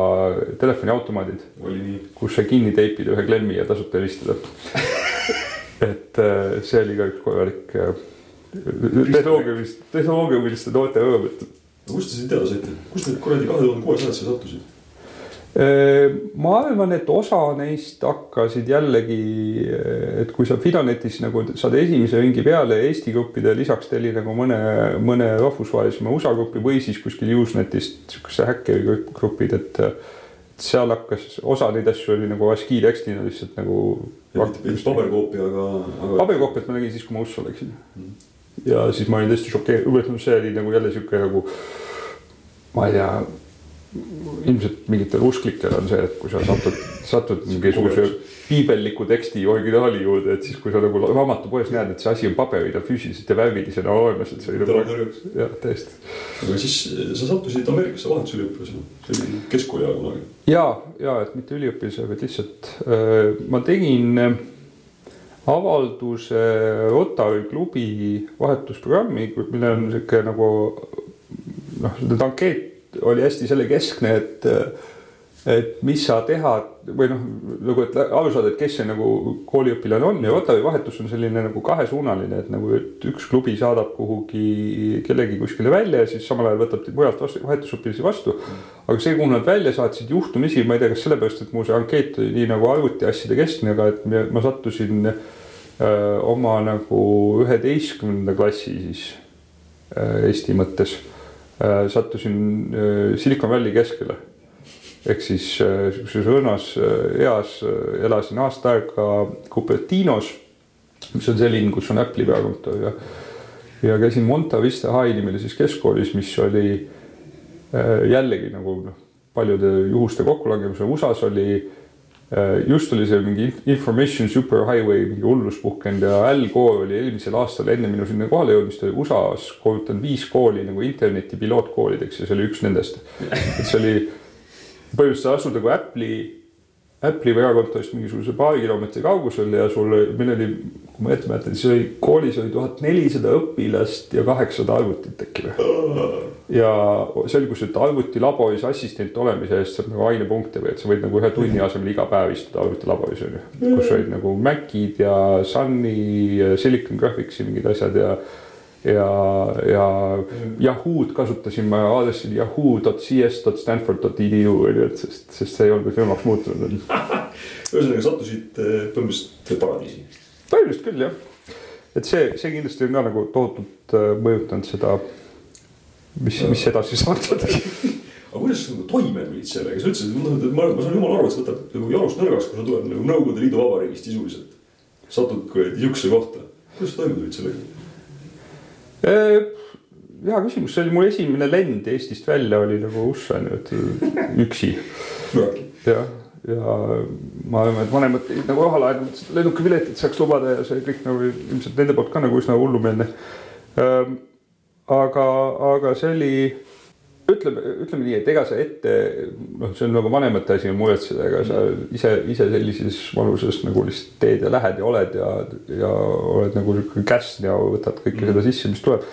telefoniautomaadid. kus sai kinni teipida ühe klemmi ja tasuta helistada [LAUGHS] et äh, see oli ka üks korralik äh, tehnoloogilist, tehnoloogiliste noorte rõõm, et. kust te seda teada saite, kust need kuradi kahe tuhande kuuesajad siia sattusid? Äh, ma arvan, et osa neist hakkasid jällegi, et kui sa Fidonetis nagu saad esimese ringi peale Eesti gruppide lisaks tellid nagu mõne, mõne rahvusvahelisema USA grupi või siis kuskil Usenetist sihukese häkkeri grupid, et seal hakkas, osa neid asju oli nagu ASCII tekstina lihtsalt nagu. paberkoopi, aga, aga.... paberkoopiat ma nägin siis, kui ma USA läksin mm.. ja siis ma olin tõesti šokeeritud, see oli nagu jälle sihuke nagu, ma ei tea ilmselt mingitel usklikel on see, et kui sa satud, satud mingisuguse piibelliku teksti originaali juurde, et siis kui sa nagu raamatupoes näed, et see asi on paberil ja füüsiliselt ja värvilisena olemas, et see oli nagu. jah, täiesti. aga siis sa sattusid Ameerikasse vahetusüliõpilasena, see oli keskkooli ajal kunagi. ja, ja et mitte üliõpilase, vaid lihtsalt äh, ma tegin äh, avalduse Rotary klubi vahetusprogrammi, millel on sihuke nagu noh, ankeet oli hästi selle keskne, et et mis sa teha või noh, nagu et aru saada, et kes see nagu kooliõpilane on ja Rotavi vahetus on selline nagu kahesuunaline, et nagu, et üks klubi saadab kuhugi kellegi kuskile välja ja siis samal ajal võtab mujalt vahetusõpilasi vastu. aga see, kuhu nad välja saatsid juhtumisi, ma ei tea, kas sellepärast, et mu see ankeet oli nii nagu arvutiasjade keskne, aga et ma sattusin öö, oma nagu üheteistkümnenda klassi siis öö, Eesti mõttes sattusin äh, Silicon Valley keskele. ehk siis äh, sihukeses õrnas eas elasin aasta aega Cupertinos, mis on see linn, kus on Apple'i peakontor ja ja käisin Monta Vista High nimelises keskkoolis, mis oli jällegi nagu noh, paljude juhuste kokkulangemisel USA-s oli Äh, just oli see mingi information superhighway mingi hullus puhkenud ja Al Gore oli eelmisel aastal enne minu sinna kohale jõudmist oli USA-s koolitanud viis kooli nagu interneti pilootkoolideks ja see oli üks nendest. et see oli põhimõtteliselt sa asud nagu Apple'i Apple'i peakontorist mingisuguse paari kilomeetri kaugusel ja sul, meil oli, kui ma ette mäletan, siis oli koolis oli tuhat nelisada õpilast ja kaheksasada arvutit äkki või. ja selgus, et arvutilaboris assistent olemise eest saab nagu ainepunkte või et sa võid nagu ühe tunni asemel iga päev istuda arvutilaboris on ju. kus olid nagu Macid ja Sunny, Silicon Graphicsi mingid asjad ja ja, ja Yahoo'd kasutasin ma aadressil yahoo.cs.stanford.edu ju, et sest, sest see ei olnud firmaks muutunud [LAUGHS] ühesõnaga sattusid eh, põhimõtteliselt paradiisi. põhimõtteliselt küll jah, et see, see kindlasti on ka nagu tohutult eh, mõjutanud seda, mis, mis edasi saanud [LAUGHS] aga kuidas sa nagu toime tulid sellega, sa ütlesid, et ma, ma saan jumala aru, et see võtab nagu jalust nõrgaks, kui sa tuled nagu Nõukogude Liidu Vabariigist sisuliselt. satud kuradi niisuguse kohta, kuidas sa toime tulid sellega? Hea küsimus, see oli mu esimene lend Eestist välja oli nagu USA niimoodi üksi. jah, ja ma arvan, et vanemad nagu raha laenu, mõtlesid lennukipiletit saaks lubada ja see kõik nagu ilmselt nende poolt ka nagu üsna hullumeelne. Ähm, aga, aga see oli, ütleme, ütleme nii, et ega sa ette, noh, see on nagu vanemate asi muretseda, ega sa ise, ise sellises vanuses nagu lihtsalt teed ja lähed ja oled ja, ja oled nagu niisugune käsn ja võtad kõike mm. seda sisse, mis tuleb.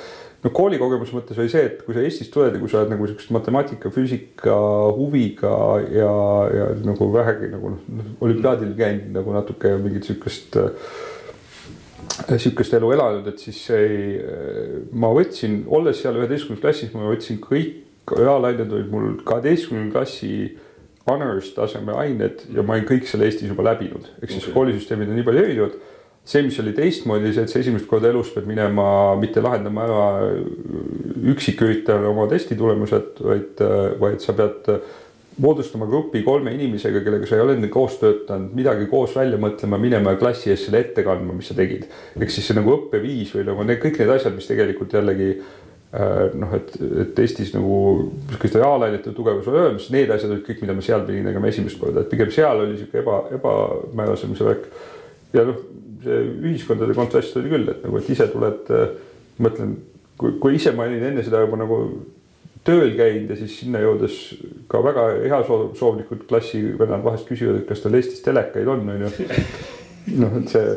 no koolikogemuse mõttes oli see, et kui sa Eestist tuled ja kui sa oled nagu niisugust matemaatika, füüsika huviga ja, ja nagu vähegi nagu noh, olümpiaadil käinud nagu natuke mingit niisugust sihukest elu elanud, et siis ei, ma võtsin, olles seal üheteistkümnes klassis, ma võtsin kõik reaalained olid mul kaheteistkümnenda klassi honors taseme ained ja ma olin kõik selle Eestis juba läbinud, ehk siis okay. koolisüsteemid on nii palju erinevad. see, mis oli teistmoodi, see, et sa esimest korda elus pead minema mitte lahendama ära üksiküritajale oma testi tulemused, vaid, vaid sa pead moodustama grupi kolme inimesega, kellega sa ei ole enne koos töötanud, midagi koos välja mõtlema, minema klassi ees selle ette kandma, mis sa tegid. ehk siis see nagu õppeviis või nagu need kõik need asjad, mis tegelikult jällegi Äh, noh, et, et Eestis nagu sihukeste reaalainete tugevus oli olemas, need asjad olid kõik, mida ma seal pidin tegema esimest korda, et pigem seal oli sihuke eba, ebamäärasem see värk. ja noh, see ühiskondade kontrast oli küll, et nagu, et ise tuled, äh, mõtlen, kui, kui ise ma olin enne seda juba nagu tööl käinud ja siis sinna jõudes ka väga heasoovlikud klassivennad vahest küsivad, et kas tal Eestis telekaid on, on ju. noh, et see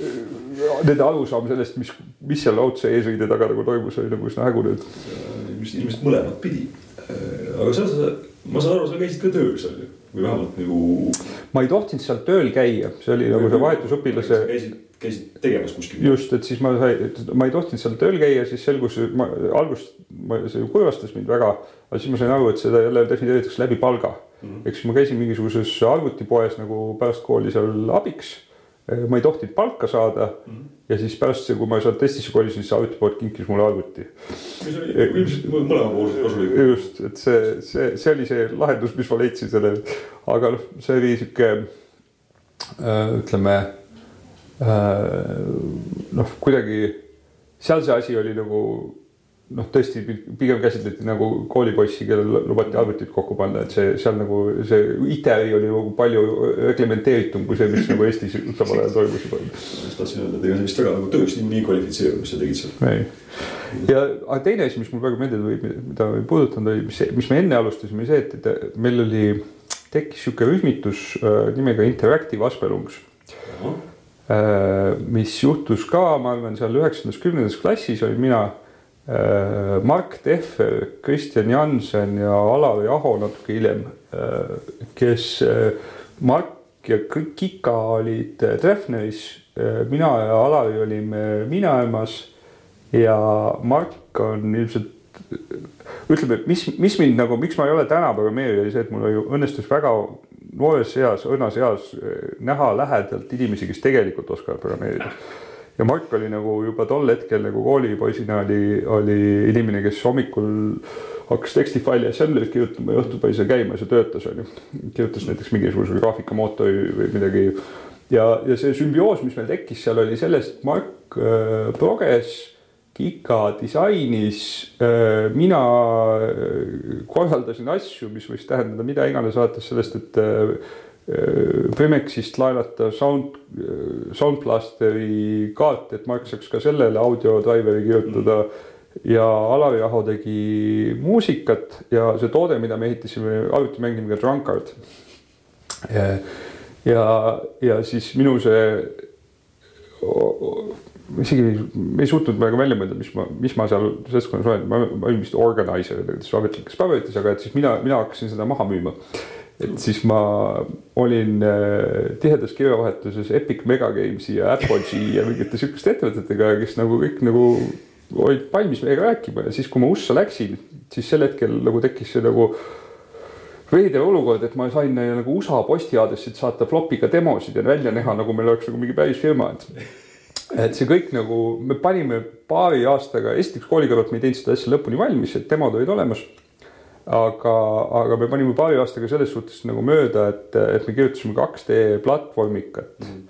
nende arusaam sellest, mis, mis seal raudse eesriide taga nagu toimus, oli nagu üsna hägune. ilmselt, ilmselt mõlemat pidi. aga sa, sa, ma saan aru, sa käisid ka tööl seal ju või vähemalt nagu. ma ei tohtinud seal tööl käia, see oli nagu see vahetusõpilase. käisid, käisid tegemas kuskil. just, et siis ma sai, ma ei tohtinud seal tööl käia, siis selgus, ma alguses, see kurvastas mind väga. aga siis ma sain aru, et seda jälle defineeritakse läbi palga mm -hmm.. eks ma käisin mingisuguses arvutipoes nagu pärast kooli seal abiks Äh, ma ei tohtinud palka saada mm. -hmm. ja siis pärast kui ma sealt Eestisse kolisin, siis arvuti poolt kinkis mulle arvuti. mis oli ilmselt mõlemapoolselt kasulik. just, et see, see, see oli see lahendus, mis ma leidsin sellele, aga noh, see oli sihuke äh, ütleme äh, noh, kuidagi seal see asi oli nagu noh, tõesti pigem käsitleti nagu koolipoissi, kellel lubati arvutit kokku panna, et see seal nagu see IT-äri oli nagu palju reglementeeritum kui see, mis nagu Eestis samal ajal toimus juba. just tahtsin öelda, et ega see vist väga nagu tööks nii, nii kvalifitseerunud, mis sa tegid seal. ei, ja aga teine asi, mis mul praegu meelde tuli, mida ei puudutanud, oli, mis, mis me enne alustasime, see, et, et meil oli, tekkis sihuke rühmitus äh, nimega Interactive Aspelungs äh, mis juhtus ka, ma arvan, seal üheksandas, kümnendas klassis olin mina Mark Tehver, Kristjan Jansen ja Alavi Aho natuke hiljem, äh, kes äh, Mark ja Kika olid Treffneris, mina ja Alavi olime Miinaemas ja Mark on ilmselt ütleme, mis, mis mind nagu, miks ma ei ole täna programmeerija, oli see, et mul ju õnnestus väga noores eas, õrnas eas näha lähedalt inimesi, kes tegelikult oskavad programmeerida ja Mark oli nagu juba tol hetkel nagu koolipoisina oli, oli inimene, kes hommikul hakkas tekstifaili assemblerit kirjutama ja õhtul pani seal käima ja see töötas, onju. kirjutas näiteks mingisuguse graafikamootori või midagi. ja, ja see sümbioos, mis meil tekkis seal oli sellest, et Mark äh, proges, Kika disainis äh,, mina äh, korraldasin asju, mis võis tähendada mida iganes, alates sellest, et äh, Femexist laenata sound, Soundblasteri kaart, et Mark saaks ka sellele audio driver'i kirjutada. Ja Alavi Aho tegi muusikat ja see toode, mida me ehitasime arvutimäng nimega Drunkard. ja, ja siis minu see, isegi ei suutnud väga välja mõelda, mis ma, mis ma seal seltskonnas olen, ma olin vist organizer, ametlikes paberites, aga et siis mina, mina hakkasin seda maha müüma et siis ma olin äh, tihedas kirjavahetuses Epic Megagamesi ja Apogee ja mingite sihukeste ettevõtetega, kes nagu kõik nagu olid valmis meiega rääkima ja siis, kui ma USA läksin, siis sel hetkel nagu tekkis see nagu veider olukord, et ma sain nagu USA postiaadressid saata flopiga demosid ja välja näha, nagu meil oleks nagu mingi päris firma, et. et see kõik nagu, me panime paari aastaga, esiteks kooli kõrvalt me ei teinud seda asja lõpuni valmis, et demod olid olemas aga, aga me panime paari aastaga selles suhtes nagu mööda, et, et me kirjutasime 2D platvormikat mm.,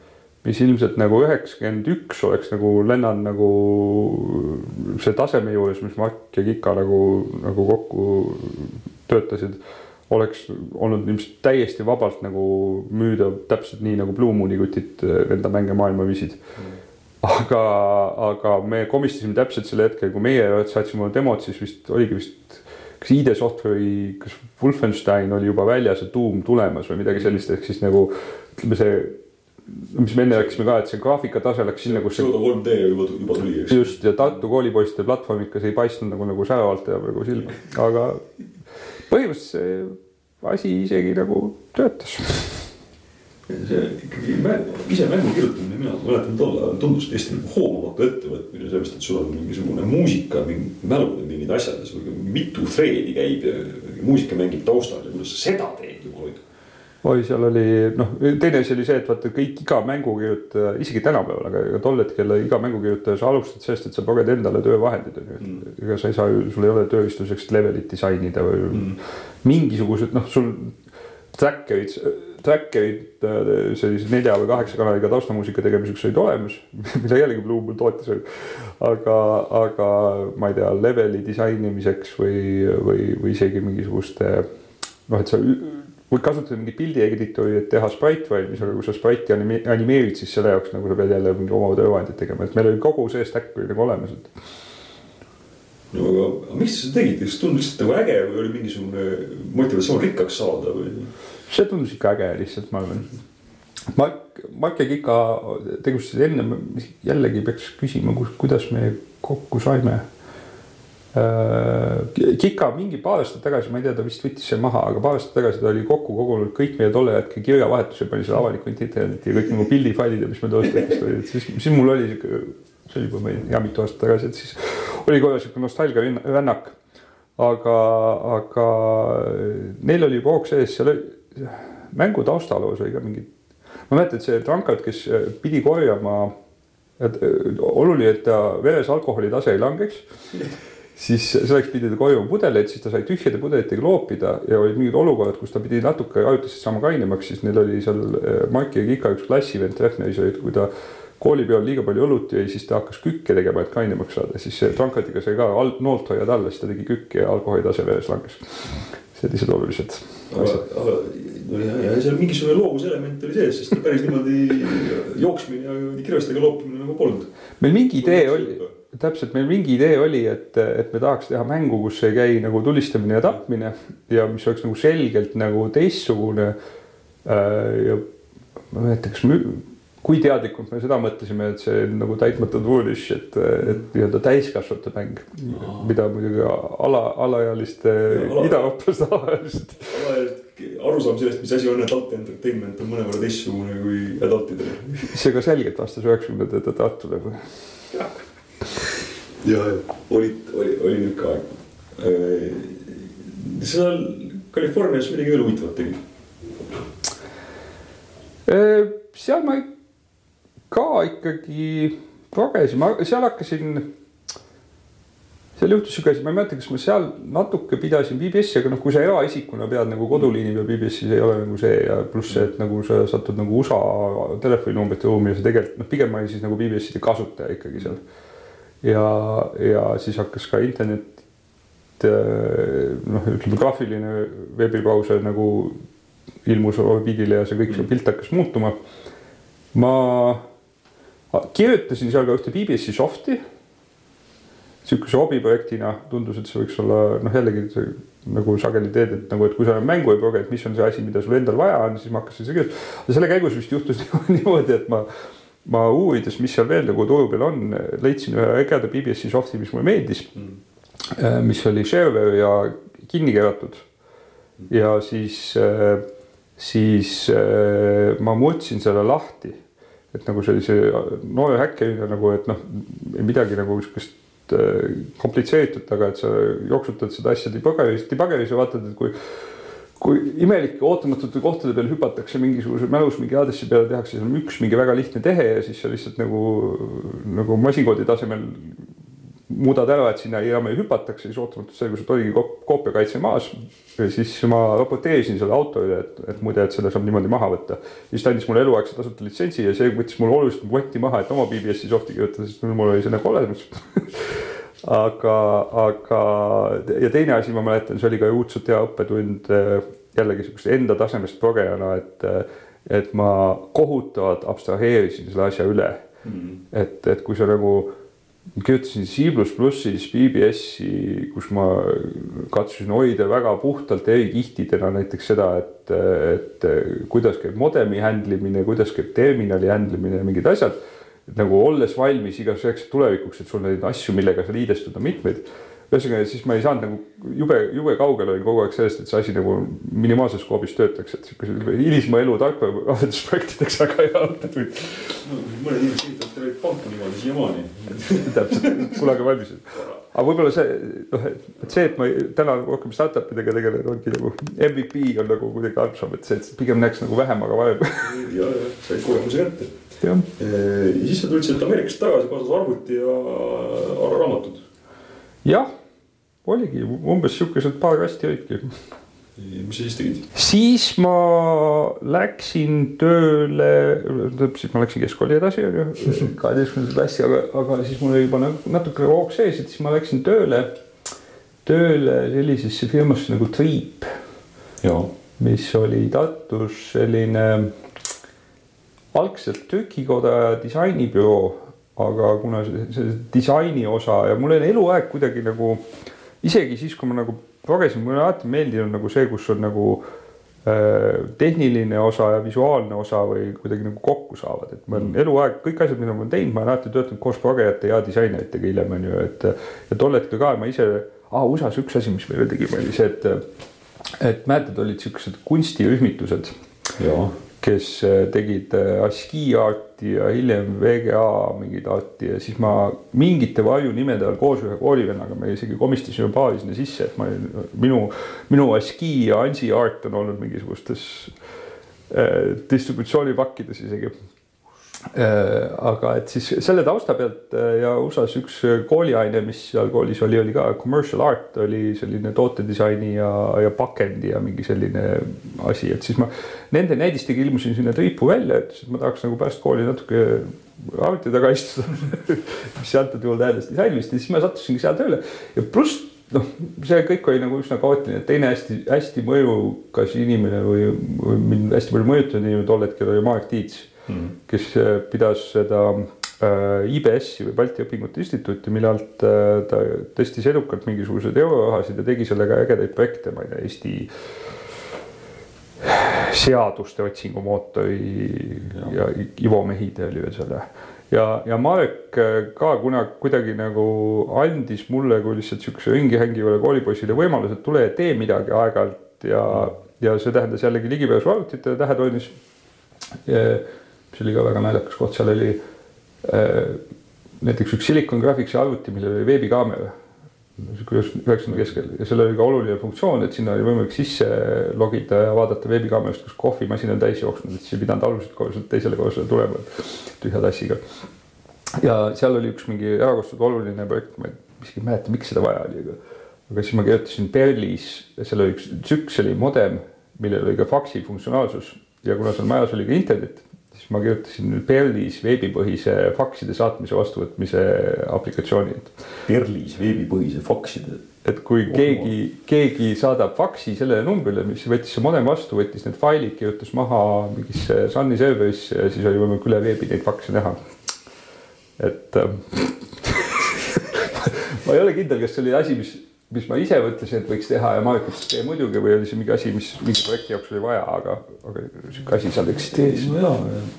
mis ilmselt nagu üheksakümmend üks oleks nagu lennanud nagu see taseme juures, mis Mark ja Kika nagu, nagu kokku töötasid, oleks olnud ilmselt täiesti vabalt nagu müüdav täpselt nii nagu Blue Mooni kutid enda mänge maailma viisid mm aga, aga me komistasime täpselt sel hetkel, kui meie saatsime demod, siis vist oligi vist kas ID Software'i, kas Wolfenstein oli juba väljas ja Doom tulemas või midagi sellist, ehk siis nagu ütleme, see mis me enne rääkisime ka, et see graafikatase läks sinna, kus see. Pseudo 3D juba, juba tuli, eks. just ja Tartu koolipoiste platvormikas ei paistnud nagu, nagu säravalt ja nagu silma, aga põhimõtteliselt see asi isegi nagu töötas. See ikkagi ise mängu kirjutamine, mina mäletan tol ajal tundus hästi nagu hoomamatu ettevõtmine, sellepärast et sul on mingisugune muusika, mingid mälud ja mingid asjad ja sul mitu thread'i käib ja muusika mängib taustal ja kuidas sa seda teed juba hoida oi, seal oli noh, teine asi oli see, et vaata kõik iga mängukirjutaja, isegi tänapäeval, aga tol hetkel iga mängukirjutaja, sa alustad sellest, et sa paged endale töövahendid on ju mm., ega sa ei saa ju, sul ei ole tööistuseks levelit disainida või mm. mingisugused noh, sul tracker'id, tracker'id sellise nelja või kaheksa kanaliga taustamuusika tegemiseks olid olemas, [LAUGHS] mida jällegi Blue Bull tootis. aga, aga ma ei tea, leveli disainimiseks või, või, või isegi mingisuguste noh, et sa võid kasutada mingit pildi editori, et teha sprite valmis, aga kui sa sprite'i anime, animeerid, siis selle jaoks nagu sa pead jälle mingi oma töövahendit tegema, et meil oli kogu see stack oli nagu olemas, et. no aga, aga miks sa seda tegid, kas tundus lihtsalt nagu äge või oli mingisugune motivatsioon rikkaks saada või? See tundus ikka äge lihtsalt, ma arvan. Mark, Mark ja Kika tegutsesid enne, jällegi peaks küsima, kuidas me kokku saime Äh, Kika mingi paar aastat tagasi, ma ei tea, ta vist võttis selle maha, aga paar aastat tagasi ta oli kokku kogunud kõik meie tolle hetke kirjavahetuse, pani selle avalikku internetti ja kõik nagu pildifailid ja mis meil tollest hetkest olid, siis, siis mul oli sihuke, see oli juba meil hea mitu aastat tagasi, et siis oli korra sihuke nostalgia rännak. aga, aga neil oli juba hoog sees, seal oli mängu taustaloos oli ka mingi, ma mäletan, et see Trankart, kes pidi korjama, et oluline, et ta veres alkoholi tase ei langeks siis selleks pidi ta korjama pudeleid, siis ta sai tühjade pudelitega loopida ja olid mingid olukorrad, kus ta pidi natuke ajutiselt saama kainemaks, siis neil oli seal eh, Maiki ja Kika üks klassivend Treffneris olid, kui ta koolipeol liiga palju õlut jõi, siis ta hakkas kükke tegema, et kainemaks saada, siis Trankatiga sai ka noolt hoiad alla, siis ta tegi kükki ja alkoholi tase veres langes. Sellised olulised asjad. no ja, ja seal mingisugune loovuselement oli sees, sest päris niimoodi jooksmine ja kirvestega loopimine nagu polnud. meil mingi idee oli täpselt, meil mingi idee oli, et, et me tahaks teha mängu, kus ei käi nagu tulistamine ja tapmine ja mis oleks nagu selgelt nagu teistsugune. Äh, ja ma ei mäleta, kas kui teadlikult me seda mõtlesime, et see nagu täitmata foolish, et, et nii-öelda täiskasvanute mäng, mida muidugi ala, alaealiste, idaeuroopalaste alaealiste. arusaam sellest, mis asi on adult entertainment on mõnevõrra teistsugune kui adultidel. see ka selgelt vastas üheksakümnendate Tartule ja, ja olid, oli, oli nihuke aeg. Äh, seal Californias midagi veel huvitavat tegid? Äh, seal ma ka ikkagi progesin, ma seal hakkasin seal juhtus sihuke asi, ma ei mäleta, kas ma seal natuke pidasin BBS-i, aga noh, kui sa eraisikuna pead nagu koduliini peal BBS-is ei ole nagu see ja pluss see, et nagu sa satud nagu USA telefoninumbrite ruumi ja sa tegelikult noh, pigem ma olin siis nagu BBS-ide kasutaja ikkagi seal. Mm ja, ja siis hakkas ka internet noh, ütleme graafiline veebibrauser nagu ilmus Orbiidile ja see kõik see pilt hakkas muutuma. ma kirjutasin seal ka ühte BBC soft'i. sihukese hobiprojektina tundus, et see võiks olla noh, jällegi see, nagu sageli teed, et nagu, et kui sa mängu ei proge, et mis on see asi, mida sul endal vaja on, siis ma hakkasin seda kirjutama. selle käigus vist juhtus [LAUGHS] niimoodi, et ma ma uurides, mis seal veel nagu turu peal on, leidsin ühe ägeda BBC soft'i, mis mulle meeldis mm.. mis oli shareware ja kinni keeratud. ja siis, äh, siis äh, ma murdsin selle lahti. Et nagu sellise noore häkkerina nagu, et noh, midagi nagu sihukest komplitseeritud, aga et sa jooksutad seda asja dibageris, dibageris ja vaatad, et kui kui imelike ootamatute kohtade peal hüpatakse mingisuguse mälus mingi aadressi peale, tehakse seal üks mingi väga lihtne tehe ja siis sa lihtsalt nagu, nagu masinkoodi tasemel muudad ära, et sinna jaama hüpatakse, siis ootamatult selgus, et oligi koopiakaitse maas. siis ma raporteerisin selle autorile, et, et muide, et selle saab niimoodi maha võtta. siis ta andis mulle eluaegse tasuta litsentsi ja see võttis mul oluliselt võtti maha, et oma BBS-i soft'i kirjutada, sest mul oli see nagu olemas [LAUGHS] aga, aga ja teine asi, ma mäletan, see oli ka õudselt hea õppetund äh, jällegi sihukest enda tasemest progejana, et, äh, et ma kohutavalt abstraheerisin selle asja üle mm. -hmm. et, et kui sa nagu kirjutasin C++-is BBS-i, kus ma katsusin hoida väga puhtalt erikihtidena näiteks seda, et, et kuidas käib modemi handle imine, kuidas käib terminali handle imine ja mingid asjad. nagu olles valmis igaks üheks tulevikuks, et sul neid asju, millega sa liidestuda mitmeid ühesõnaga, siis ma ei saanud nagu jube, jube kaugel olin kogu aeg sellest, et see asi nagu minimaalses skoobis töötaks, et siukese hilisema elu tarkvaraarendusprojektideks väga [LAUGHS] hea õppetund no,. mõned inimesed ehitavad terveid panku niimoodi siiamaani. [LAUGHS] täpselt, kunagi valmis. aga võib-olla see, noh, et see, et ma täna rohkem startup idega tegelen, ongi nagu MVP on nagu kuidagi arusaam, et see, et pigem näeks nagu vähem, aga varem. [LAUGHS] ja, ja said kogemuse kätte. ja siis sa tulid sealt Ameerikast tagasi, kaasas arvuti ja raamatud. jah oligi umbes siukesed paar kasti olidki. mis sa siis tegid? siis ma läksin tööle, siis ma läksin keskkooli edasi onju, kaheteistkümnenda klassi, aga, aga siis mul oli juba natuke roog sees, et siis ma läksin tööle, tööle sellisesse firmasse nagu Triip. mis oli Tartus selline algselt trükikoda ja disainibüroo, aga kuna see, see disaini osa ja mul oli eluaeg kuidagi nagu äh, isegi siis, kui ma nagu progesin, mulle alati meeldinud nagu see, kus on nagu äh, tehniline osa ja visuaalne osa või kuidagi nagu kokku saavad, et ma olen mm. eluaeg kõik asjad, mida ma olen teinud, ma olen alati töötanud koos progejate ja disaineritega hiljem on ju, et ja tol hetkel ka ma ise ah,, USA-s üks asi, mis me veel tegime, oli see, et et mäletad, olid siuksed kunstirühmitused. Kes äh, tegid äh, ASCII arti ja hiljem VGA mingit arti ja siis ma mingite varjunimede all koos ühe koolivennaga me isegi komistasime paari sinna sisse, et ma minu, minu ASCII ja ANSI art on olnud mingisugustes äh, distributsioonipakkides isegi aga et siis selle tausta pealt äh, ja USA-s üks äh, kooliaine, mis seal koolis oli, oli ka commercial art oli selline tootedisaini ja, ja pakendi ja mingi selline asi, et siis ma nende näidistega ilmusin sinna triipu välja, ütlesin, et ma tahaks nagu pärast kooli natuke arvuti taga istuda. [LAUGHS] Mis antud juhul tähendas disainimist ja siis ma sattusingi seal tööle. Ja pluss noh, see kõik oli nagu üsna kaootiline, teine hästi-hästi mõjukas inimene või, või mind hästi palju mõjutanud inimene tol hetkel oli Marek Tiits mm., kes äh, pidas seda äh, IBS-i või Balti Õpingute Instituuti, mille alt äh, ta tõstis edukalt mingisuguseid eurorahasid ja tegi sellega ägedaid projekte, ma ei tea, Eesti seaduste otsingumootori ja, ja Ivo Mehide oli veel selle ja, ja Marek ka kunagi kuidagi nagu andis mulle kui lihtsalt siukse ringi hängivale koolipoisile võimaluse, et tule ja tee midagi aeg-ajalt ja, ja see tähendas jällegi ligipääsu arvutitele tähetoinis mis oli ka väga naljakas koht, seal oli äh, näiteks üks Silicon Graphicsi arvuti, millel oli veebikaamera. üheksakümne keskel ja seal oli ka oluline funktsioon, et sinna oli võimalik sisse logida ja vaadata veebikaamerast, kus kohvimasin on täis jooksnud, et siis ei pidanud aluselt korruselt teisele korrusele tulema tühja tassiga. ja seal oli üks mingi erakordselt oluline projekt, ma isegi ei mäleta, miks seda vaja oli, aga aga siis ma kirjutasin Perlis, seal oli üks tsüks oli modem, millel oli ka faksi funktsionaalsus ja kuna seal majas oli ka internet siis ma kirjutasin Perlis veebipõhise fakside saatmise vastuvõtmise aplikatsiooni. Perlis veebipõhise fakside? et kui oh, keegi, keegi saadab faksi sellele numbrile, mis võttis see modem vastu, võttis need failid, kirjutas maha mingisse Sunny serverisse ja siis oli võimalik üle veebi neid fakse näha. et ähm, [LAUGHS] ma ei ole kindel, kas see oli asi, mis mis ma ise mõtlesin, et võiks teha ja Marek ütles, et tee muidugi või oli see mingi asi, mis mingi projekti jaoks oli vaja, aga, aga sihuke asi seal eksisteeris. no ja,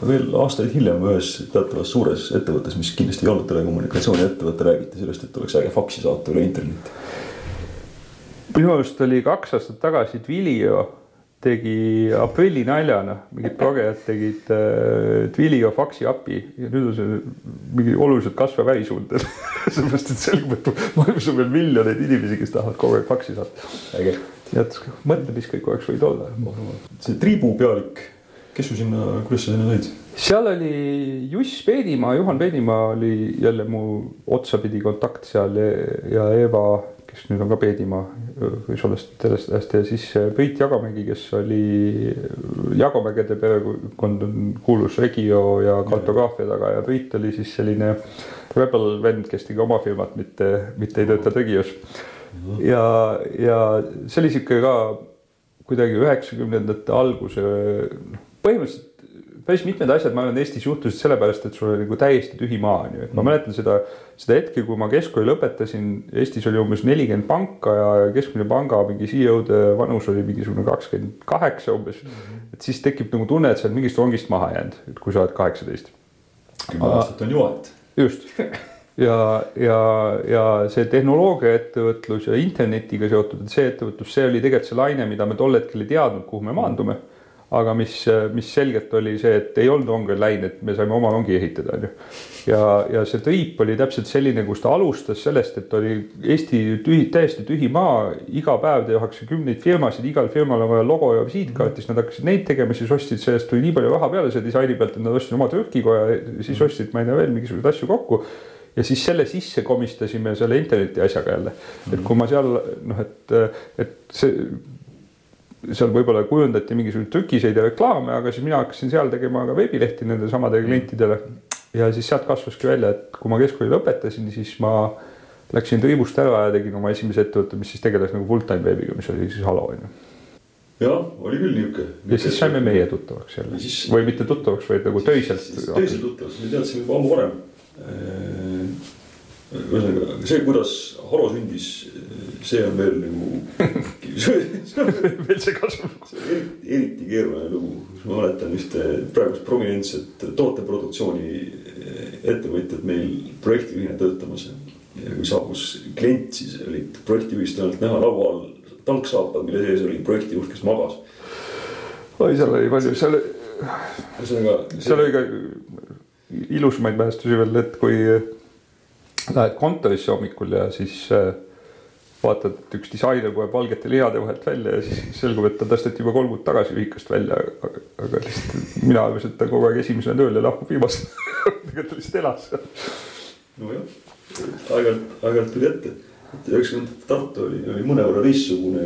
veel aastaid hiljem ühes teatavas suures ettevõttes, mis kindlasti ei olnud telekommunikatsiooniettevõte, räägiti sellest, et oleks äge faksi saata üle internetti. minu arust oli kaks aastat tagasi Twilio tegi aprillinaljana, mingid progejad tegid äh, Twilio faksi API ja nüüd on see mingi oluliselt kasvav ärisuund [LAUGHS] sellepärast, et selgub, et maailmas on veel miljoneid inimesi, kes tahavad kogu aeg faksi saata. nii et mõttepisklik oleks võinud olla. see triibu pealik, kes su sinna, kuidas sa sinna lõid? seal oli Juss Peedimaa, Juhan Peedimaa oli jälle mu otsapidi kontakt seal ja Eva kes nüüd on ka Peedimaa sellest ajast ja siis äh, Priit Jagamägi, kes oli Jagamägede perekond on kuulus Regio ja kartograafia taga ja Priit oli siis selline rebel vend, kes tegi oma firmat, mitte, mitte ei tööta Regios. ja, ja see oli sihuke ka kuidagi üheksakümnendate alguse, noh põhimõtteliselt päris mitmed asjad, ma arvan, Eestis juhtusid sellepärast, et sul oli nagu täiesti tühi maa on ju, et ma mäletan seda, seda hetke, kui ma keskkooli lõpetasin, Eestis oli umbes nelikümmend panka ja keskmine panga mingi CEO-de vanus oli mingisugune kakskümmend kaheksa umbes mm. -hmm. et siis tekib nagu tunne, et sa oled mingist rongist maha jäänud, et kui sa oled kaheksateist. kümme aastat on ju vahet. just ja, ja, ja see tehnoloogiaettevõtlus ja internetiga seotud, et see ettevõtlus, see oli tegelikult see laine, mida me tol hetkel ei teadnud, kuhu me maandume mm aga mis, mis selgelt oli see, et ei olnud ronge läinud, et me saime oma rongi ehitada, on ju. ja, ja see triip oli täpselt selline, kus ta alustas sellest, et oli Eesti tühi, täiesti tühi maa, iga päev tehakse kümneid firmasid, igal firmal on vaja logo ja visiitkaart, siis nad hakkasid neid tegema, siis ostsid sellest tuli nii palju raha peale selle disaini pealt, et nad ostsid oma trükikoja, siis ostsid, ma ei tea veel mingisuguseid asju kokku ja siis selle sisse komistasime selle interneti asjaga jälle, et kui ma seal noh, et, et see seal võib-olla kujundati mingisuguseid trükiseid ja reklaame, aga siis mina hakkasin seal tegema ka veebilehti nendele samadele klientidele. ja siis sealt kasvaski välja, et kui ma keskkooli lõpetasin, siis ma läksin triibust ära ja tegin oma esimese ettevõtte, mis siis tegeles nagu full time veebiga, mis oli siis Halo on ju. jah, oli küll niisugune. ja siis saime meie tuttavaks jälle siis... või mitte tuttavaks, vaid nagu töiselt. töiselt tuttavaks, me teadsime juba ammu varem. Ühesõnaga see, kuidas Halo sündis, see on veel nagu [LAUGHS] veel see kasvab. eriti keeruline lugu, ma mäletan ühte praegust prominentset tooteproduktsiooni ettevõtjat meil projektijuhina töötamas. ja kui saabus klient, siis olid projektijuhist ainult näha laua all talksaapad, mille sees oli projektijuht, kes magas. oi, seal oli palju, seal. ühesõnaga. seal oli ka ilusamaid mälestusi veel, et kui lähed kontorisse hommikul ja siis äh, vaatad, et üks disainer tuleb valgete lihade vahelt välja ja siis selgub, et ta tõsteti juba kolm kuud tagasi ühikast välja. aga lihtsalt mina arvasin, et ta kogu aeg esimesena tööl ja lahkub viimasena [LAUGHS] tegelikult ta lihtsalt elas seal. nojah, aeg-ajalt, aeg-ajalt tuli ette, et üheksakümnendatel Tartu oli, oli mõnevõrra teistsugune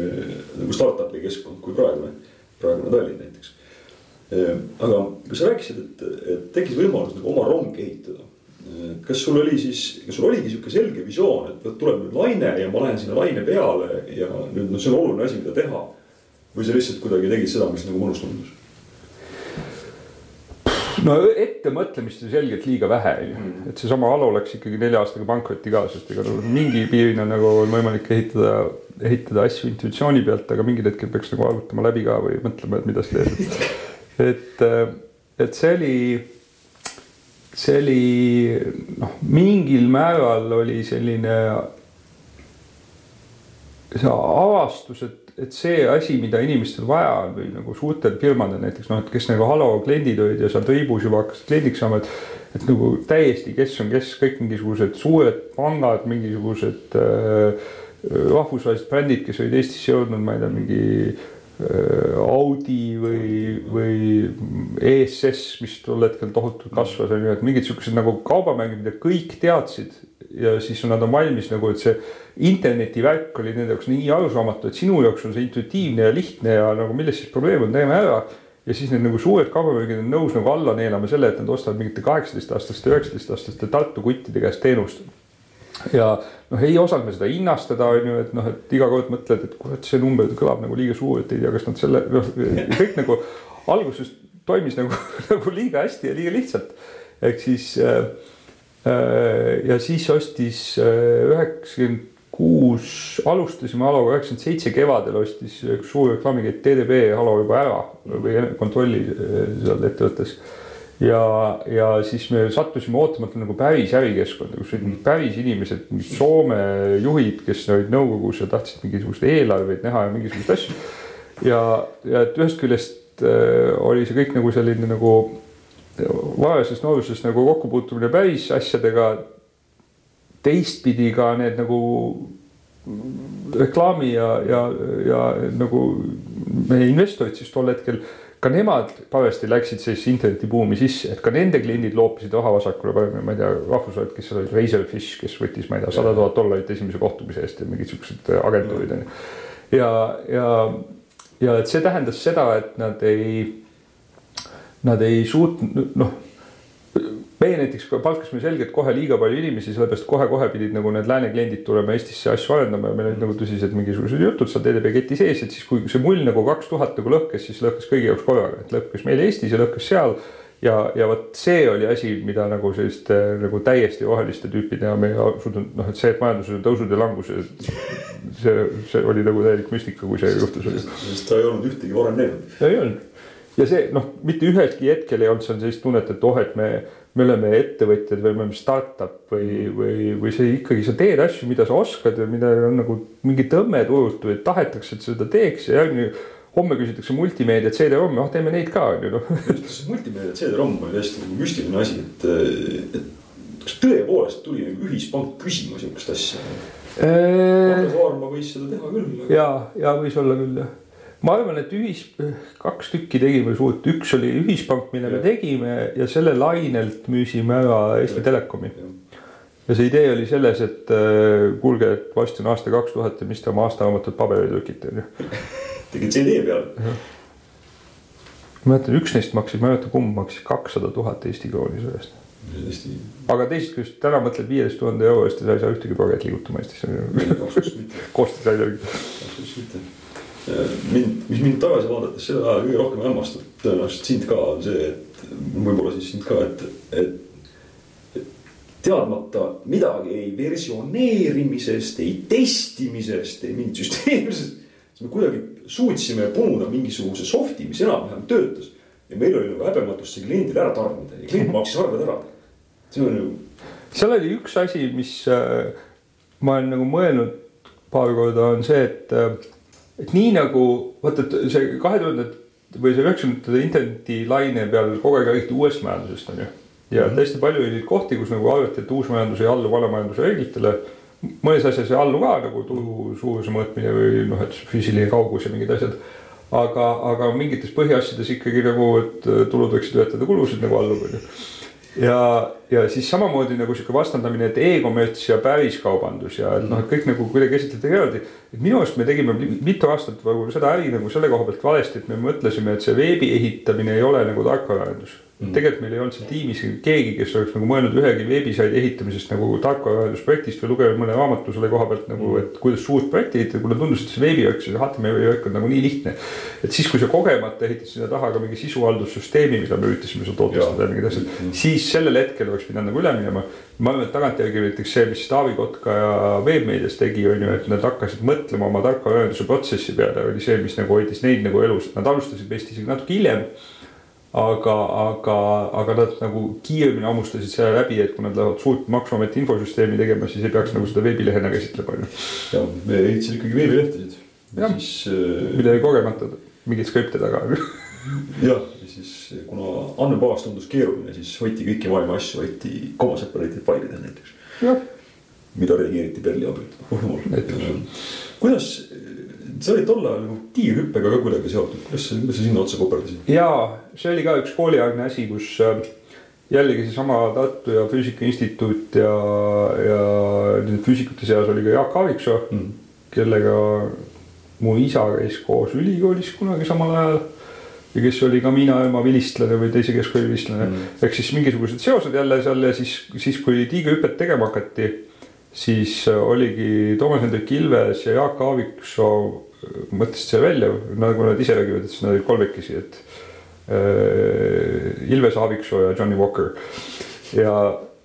nagu startup'i keskkond kui praegune, praegune Tallinn näiteks. Ehm, aga kui sa rääkisid, et, et tekkis võimalus nagu oma rong ehitada kas sul oli siis, kas sul oligi sihuke selge visioon, et vot tuleb nüüd laine ja ma lähen sinna laine peale ja nüüd noh, see on oluline asi, mida teha. või sa lihtsalt kuidagi tegid seda, mis nagu mõnus tundus? no ettemõtlemist oli selgelt liiga vähe, onju, mm. et seesama Alo läks ikkagi nelja aastaga pankrotti ka, sest ega nagu mingi piirini on nagu on võimalik ehitada, ehitada asju intuitsiooni pealt, aga mingil hetkel peaks nagu arvutama läbi ka või mõtlema, et mida sa teed. [LAUGHS] et, et see oli see oli noh, mingil määral oli selline see avastus, et, et see asi, mida inimestel vaja on või nagu suurtel firmadel näiteks noh, et kes nagu Halo kliendid olid ja seal Triibus juba hakkasid kliendiks saama, et et nagu täiesti, kes on kes, kõik mingisugused suured pangad, mingisugused äh, rahvusvahelised brändid, kes olid Eestisse jõudnud, ma ei tea, mingi Audi või, või ESS, mis tol hetkel tohutult kasvas, on ju, et mingid siuksed nagu kaubamärgid, mida kõik teadsid ja siis nad on valmis nagu, et see internetivärk oli nende jaoks nii arusaamatu, et sinu jaoks on see intuitiivne ja lihtne ja nagu milles siis probleem on, teeme ära. ja siis need nagu suured kaubamärgid on nõus nagu alla neelama selle, et nad ostavad mingite kaheksateistaastaste, üheksateistaastaste Tartu kuttide käest teenust ja noh, ei osanud me seda hinnastada, on ju, et noh, et iga kord mõtled, et kurat, see number kõlab nagu liiga suur, et ei tea, kas nad selle noh, kõik nagu alguses toimis nagu, [LAUGHS] nagu liiga hästi ja liiga lihtsalt. ehk siis äh, äh ja siis ostis äh, üheksakümmend äh, kuus, alustasime Haloga üheksakümmend seitse kevadel ostis üks suur reklaamikett TDB Halo juba ära või kontrolli äh, seal ettevõttes ja, ja siis me sattusime ootamatult nagu päris ärikeskkonda, kus olid mingid päris inimesed, mingid Soome juhid, kes olid nõukogus ja tahtsid mingisuguseid eelarveid näha ja mingisuguseid asju. ja, ja et ühest küljest äh, oli see kõik nagu selline nagu varajases nooruses nagu kokkupuutumine päris asjadega. teistpidi ka need nagu reklaami ja, ja, ja nagu meie investorid siis tol hetkel ka nemad parajasti läksid siis internetibuumi sisse, et ka nende kliendid loopisid raha vasakule, ma ei tea, rahvusvahelised, kes seal olid, Razorfish, kes võttis, ma ei tea, sada tuhat dollarit esimese kohtumise eest ja mingid siuksed agentuurid on ju. ja, ja, ja et see tähendas seda, et nad ei, nad ei suutnud, noh meie näiteks palkasime selgelt kohe liiga palju inimesi, sellepärast kohe-kohe pidid nagu need lääne kliendid tulema Eestisse asju arendama ja meil olid nagu tõsised mingisugused jutud seal TDB keti sees, et siis kui see mull nagu kaks tuhat nagu lõhkes, siis lõhkes kõigi jaoks korraga, et lõhkes meil Eestis ja lõhkes seal. ja, ja vot see oli asi, mida nagu selliste nagu täiesti roheliste tüüpide ja me ei suutnud, noh, et see, et majanduses on tõusud ja langused. see, see oli nagu täielik müstika, kui see juhtus. sest ta ei olnud ühtegi varem näinud. ei olnud ja see noh, mitte ühelgi hetkel ei olnud seal sellist tunnet, et oh, et me, me oleme ettevõtjad või me oleme startup või, või, või see ikkagi, sa teed asju, mida sa oskad ja mida on nagu mingi tõmme turult või tahetakse, et seda teeks ja järgmine homme küsitakse multimeedia CD-ROM-i, ah teeme neid ka on ju noh. multimeedia CD-ROM oli hästi nagu müstiline asi, et, et kas tõepoolest tuli nagu ühispank küsima sihukest asja? Andres Vaarma võis seda teha küll. ja, ja võis olla küll jah ma arvan, et ühis, kaks tükki tegime suurt, üks oli ühispank, mille ja. me tegime ja selle lainelt müüsime ära Eesti Telekomi. ja see idee oli selles, et äh, kuulge, et varsti on aasta kaks tuhat ja mis te oma aastaraamatut paberile trükite onju. [LAUGHS] tegid CD peal? ma mäletan, üks neist maksis, ma ei mäleta, kumb maksis kakssada tuhat Eesti krooni selle eest hästi. aga teisest küljest täna mõtled viieteist tuhande euro eest ja sa ei saa ühtegi paget liigutama Eestis. koostöös välja. absoluutselt mitte [LAUGHS] mind, mis mind tagasi vaadates seda kõige rohkem hämmastab, tõenäoliselt sind ka on see, et võib-olla siis sind ka, et, et, et teadmata midagi ei versioneerimisest, ei testimisest, ei mingit süsteemsest. siis me kuidagi suutsime punuda mingisuguse soft'i, mis enam-vähem töötas ja meil oli nagu häbematust see kliendile ära tarnida ja klient maksis arved ära. see on ju. seal oli üks asi, mis äh, ma olen nagu mõelnud paar korda, on see, et äh, et nii nagu vaata, et see kahe tuhanded või see üheksakümnendate internetilaine peal kogu aeg räägiti uuest majandusest on ju. ja mm -hmm. hästi palju oli neid kohti, kus nagu arvati, et uus majandus ei allu vana majanduse reeglitele. mõnes asjas ei allu ka nagu turu suuruse mõõtmine või noh, et füüsiline kaugus ja mingid asjad. aga, aga mingites põhiasjades ikkagi nagu, et tulud võiksid ületada kulusid nagu allub on ju ja, ja siis samamoodi nagu sihuke vastandamine, et e-kommerts ja päriskaubandus ja et noh, et kõik nagu kuidagi esitleti eraldi. et minu arust me tegime mitu aastat nagu seda äri nagu selle koha pealt valesti, et me mõtlesime, et see veebi ehitamine ei ole nagu tarkvaraarendus mm.. tegelikult meil ei olnud seal tiimis keegi, kes oleks nagu mõelnud ühegi veebisaidi ehitamisest nagu tarkvaraarendusprojektist või lugenud mõne raamatu selle koha pealt nagu, mm. et kuidas suurt projekti ehitada, mulle tundus, et see veebivärk, see HTML-i värk on nagu nii lihtne. et siis, kui sa kogemata ehitad sinna taha ka mingi sisuhaldussüsteemi, mida me üritasime seal tootestada ja mingid asjad mm, -hmm. siis sellel hetkel oleks pidanud nagu üle minema. ma arvan, et tagantjärgi näiteks see, mis Taavi Kotka ja Webmeedias tegi, on ju, et nad hakkasid mõtlema oma tarkvaraarenduse protsessi peale, oli see, mis nagu hoidis neid nagu elus, nad alustasid vist isegi natuke hiljem aga, aga, aga nad nagu kiiremini hammustasid selle läbi, et kui nad lähevad suurt maksuameti infosüsteemi tegema, siis ei peaks nagu seda veebilehena käsitlema onju. ja me ehitasime ikkagi veebilehtesid. siis äh.... mille kogemata mingeid skripte taga [LAUGHS] jah, ja siis kuna andmebaas tundus keeruline, siis hoiti kõiki maailma asju, hoiti koma separated failides näiteks. mida redigeeriti Perli abil, oh jumal. kuidas sa olid tol ajal nagu tiirhüppega ka kuidagi seotud, kuidas sa, kuidas sa sinna otsa koperdasid? jaa, see oli ka üks kooliaegne asi, kus äh, jällegi seesama Tartu ja Füüsika Instituut ja, ja nende füüsikute seas oli ka Jaak Aaviksoo mm., kellega mu isa käis koos ülikoolis kunagi samal ajal ja kes oli ka mina ema vilistlane või teise keskkooli vilistlane mm.. ehk siis mingisugused seosed jälle seal ja siis, siis kui tiigrihüpet tegema hakati, siis oligi Toomas Hendrik Ilves ja Jaak Aaviksoo mõtlesid selle välja, nagu nad ise räägivad, et siis nad olid kolmekesi, et äh, Ilves Aaviksoo ja Johnny Walker. ja,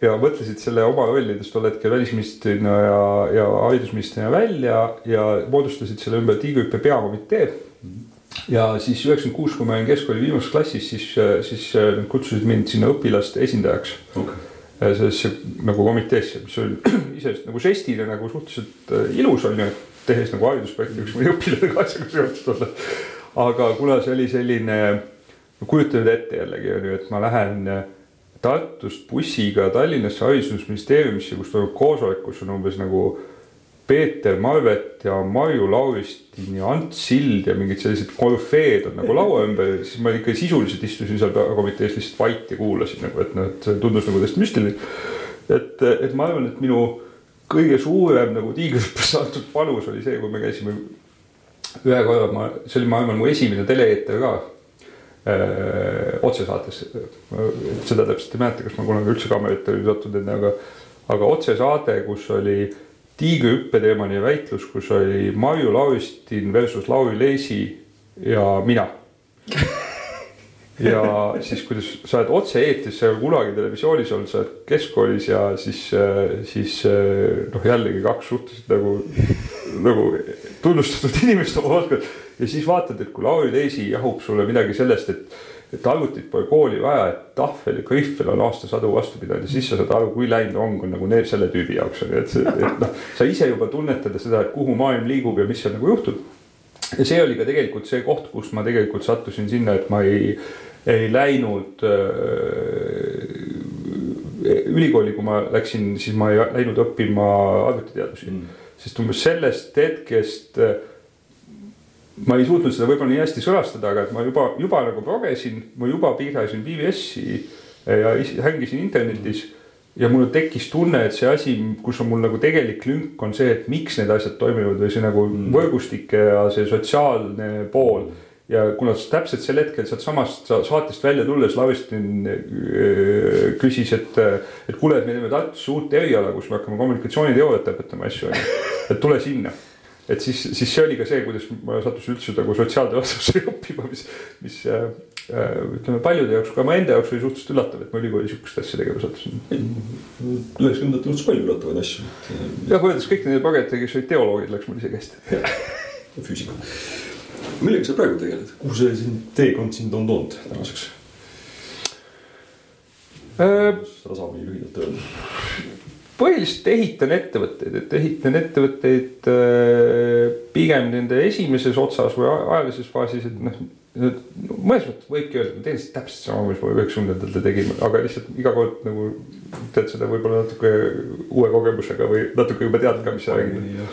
ja mõtlesid selle oma rollidest tol hetkel välisministrina ja, ja haridusministrina välja ja moodustasid selle ümber tiigrihüppe peakomitee. ja siis üheksakümmend kuus, kui ma olin keskkooli viimases klassis, siis, siis nad kutsusid mind sinna õpilaste esindajaks okay sellesse nagu komiteesse, mis oli [CLEARS THROAT] iseenesest nagu žestile nagu suhteliselt äh, ilus on ju, tehes nagu haridusprojekti üks mõni õpilane ka asjaga seotud olla. aga kuna see oli selline, kujuta nüüd ette jällegi on ju, et ma lähen Tartust bussiga Tallinnasse haridusministeeriumisse, kus toimub koosolek, kus on umbes nagu Peeter Marvet ja Marju Lauristin ja Ants Sild ja mingid sellised korüfeed on nagu laua ümber, siis ma ikka sisuliselt istusin seal komitees lihtsalt vait ja kuulasin nagu, et noh, et tundus nagu täiesti müstiline. et, et ma arvan, et minu kõige suurem nagu tiigrihüppesse antud panus oli see, kui me käisime ühe korra, ma, see oli, ma arvan, mu esimene tele-eeter ka öö, otsesaates. seda täpselt ei mäleta, kas ma kunagi üldse kaamera ette olin sattunud enne, aga, aga otsesaade, kus oli tiigrihüppe teemaline väitlus, kus oli Marju Lauristin versus Lauri Leesi ja mina ja siis, kuidas sa oled otse-eetris, sa ei ole kunagi televisioonis olnud, sa oled keskkoolis ja siis, siis noh, jällegi kaks suhteliselt nagu, nagu tunnustatud inimest oma valdkonnas. ja siis vaatad, et kui Lauri Leesi jahub sulle midagi sellest, et et arvutit pole kooli vaja, et tahvel ja kõhvel on aastasadu vastu pidanud ja siis sa saad aru, kui läinud rong on nagu need selle tüübi jaoks on ju, et et noh, sa ise juba tunnetada seda, et kuhu maailm liigub ja mis seal nagu juhtub. ja see oli ka tegelikult see koht, kus ma tegelikult sattusin sinna, et ma ei, ei läinud äh, ülikooli, kui ma läksin, siis ma ei läinud õppima arvutiteadusi mm., sest umbes sellest hetkest äh, ma ei suutnud seda võib-olla nii hästi sõnastada, aga et ma juba, juba nagu progesin, ma juba piirasin BBS-i ja hängisin internetis. ja mul tekkis tunne, et see asi, kus on mul nagu tegelik lünk, on see, et miks need asjad toimivad või see nagu mm. võrgustike ja see sotsiaalne pool. ja kuna täpselt sel hetkel sealtsamast saatest välja tulles Lavistin äh, küsis, et, et kuule, et me teeme Tartusse uut eriala, kus me hakkame kommunikatsiooniteooriat õpetama asju, onju. et tule sinna et siis, siis see oli ka see, kuidas ma sattusin üldse nagu sotsiaalteaduse [LAUGHS] õppima, mis, mis äh, äh, ütleme paljude jaoks, ka mu enda jaoks oli suhteliselt üllatav, et ma ülikooli sihukest asja tegema sattusin. üheksakümnendatel juhtus palju üllatavaid asju. jah, võrreldes kõik nende pagetega, kes olid teoloogid, läks mul isegi hästi. füüsikud. millega sa praegu tegeled, kuhu see sind, teekond sind on toonud tänaseks äh,? tasapisi lühidalt öelda põhiliselt ehitan ettevõtteid, et ehitan ettevõtteid äh, pigem nende esimeses otsas või ajalises faasis, et noh. mõnes mõttes võibki öelda, ma teen seda täpselt sama, mis ma üheksakümnendatel tegin, aga lihtsalt iga kord nagu teed seda võib-olla natuke uue kogemusega või natuke juba tead ka, mis sa räägid.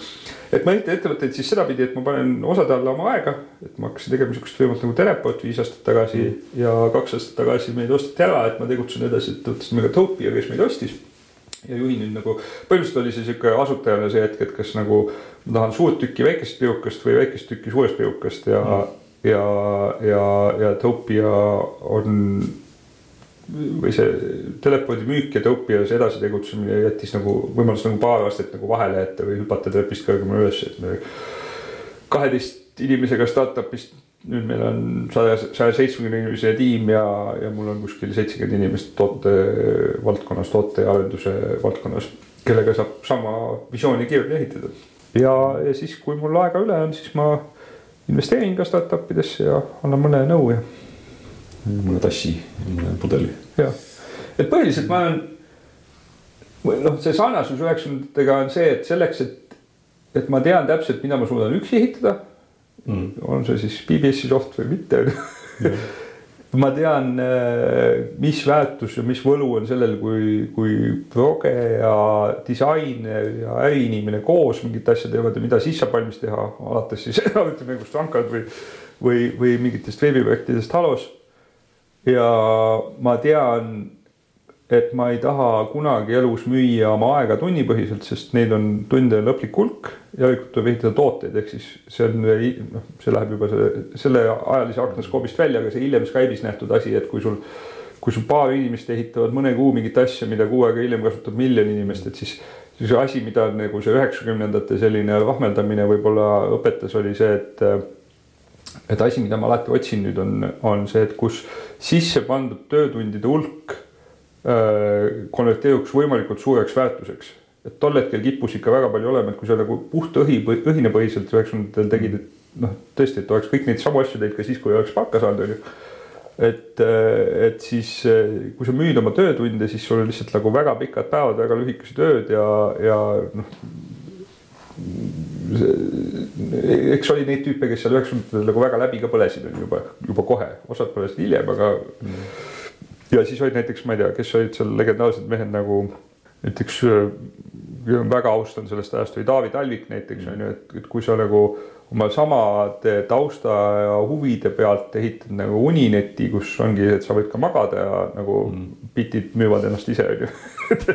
et ma ehitan ettevõtteid siis sedapidi, et ma panen osade alla oma aega, et ma hakkasin tegema sihukest firmat nagu Teleport viis aastat tagasi mm. ja kaks aastat tagasi meid osteti ära, et ma tegutsen edasi ettevõttest nimega Topia, kes meid ostis ja juhin nüüd nagu, põhimõtteliselt oli see sihuke asutajana see hetk, et kas nagu ma tahan suurt tükki väikest pihukast või väikest tükki suurest pihukast ja mm., ja, ja, ja Topia on või see telefooni müük ja Topias edasi tegutsemine jättis nagu võimalus nagu paar aastat nagu vahele jätta või hüpata trepist kõrgemale üles, et me kaheteist inimesega startup'ist nüüd meil on saja, saja seitsmekümne inimese tiim ja, ja mul on kuskil seitsekümmend inimest toote valdkonnas, toote ja arenduse valdkonnas, kellega saab sama visiooni kiirelt ehitada. ja, ja siis, kui mul aega üle on, siis ma investeerin ka startup idesse ja annan mõne nõu ja. mõne tassi, mõne pudeli. jah, et põhiliselt ma olen, noh, see sarnasus üheksakümnendatega on see, et selleks, et, et ma tean täpselt, mida ma suudan üksi ehitada mm.. on see siis BBS-i soft või mitte? Ma tean, äh, mis väärtus ja mis võlu on sellel, kui, kui proge ja disainer ja äriinimene koos mingit asja teevad ja mida siis saab valmis teha, alates siis [LAUGHS] arvutimängust Rankad või, või, või mingitest veebiprojektidest Halos. ja ma tean et ma ei taha kunagi elus müüa oma aega tunnipõhiselt, sest neid on tunde lõplik hulk. järelikult tuleb ehitada tooteid, ehk siis see on noh, see läheb juba selle, selle ajalise aknaskoobist välja, aga see hiljem Skype'is nähtud asi, et kui sul. kui sul paar inimest ehitavad mõne kuu mingit asja, mida kuu aega hiljem kasutab miljon inimest, et siis. siis asi, mida nagu see üheksakümnendate selline rahmeldamine võib-olla õpetas, oli see, et et asi, mida ma alati otsin nüüd on, on see, et kus sisse pandud töötundide hulk konverteeruks võimalikult suureks väärtuseks. et tol hetkel kippus ikka väga palju olema, et kui sa nagu puht õhi, õhinapõhiselt üheksakümnendatel tegid, et noh, tõesti, et oleks kõik neid samu asju teinud ka siis, kui oleks palka saanud, on ju. et, äh, et siis, äh, kui sa müüd oma töötunde, siis sul on lihtsalt nagu väga pikad päevad, väga lühikesed ööd ja, ja noh eks oli neid tüüpe, kes seal üheksakümnendatel nagu väga läbi ka põlesid, on juba, juba kohe, osad põlesid hiljem, aga mm ja siis olid näiteks, ma ei tea, kes olid seal legendaarsed mehed nagu näiteks väga austan sellest ajast oli Taavi Talvik näiteks mm. on ju, et, et kui sa nagu oma samade tausta ja huvide pealt ehitad nagu unineti, kus ongi, et sa võid ka magada ja nagu mm. bitid müüvad ennast ise on ju [LAUGHS] et,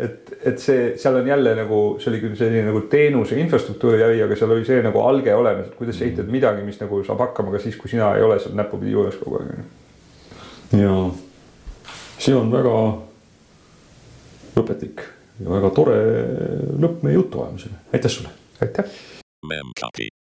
et, et see, seal on jälle nagu, see oli küll selline nagu teenuse infrastruktuuri äri, aga seal oli see nagu alge olemas, et kuidas sa ehitad mm. midagi, mis nagu saab hakkama ka siis, kui sina ei ole seal näpupidi juures kogu aeg. jaa see on väga õpetlik ja väga tore lõpp meie jutuajamisele, aitäh sulle. aitäh.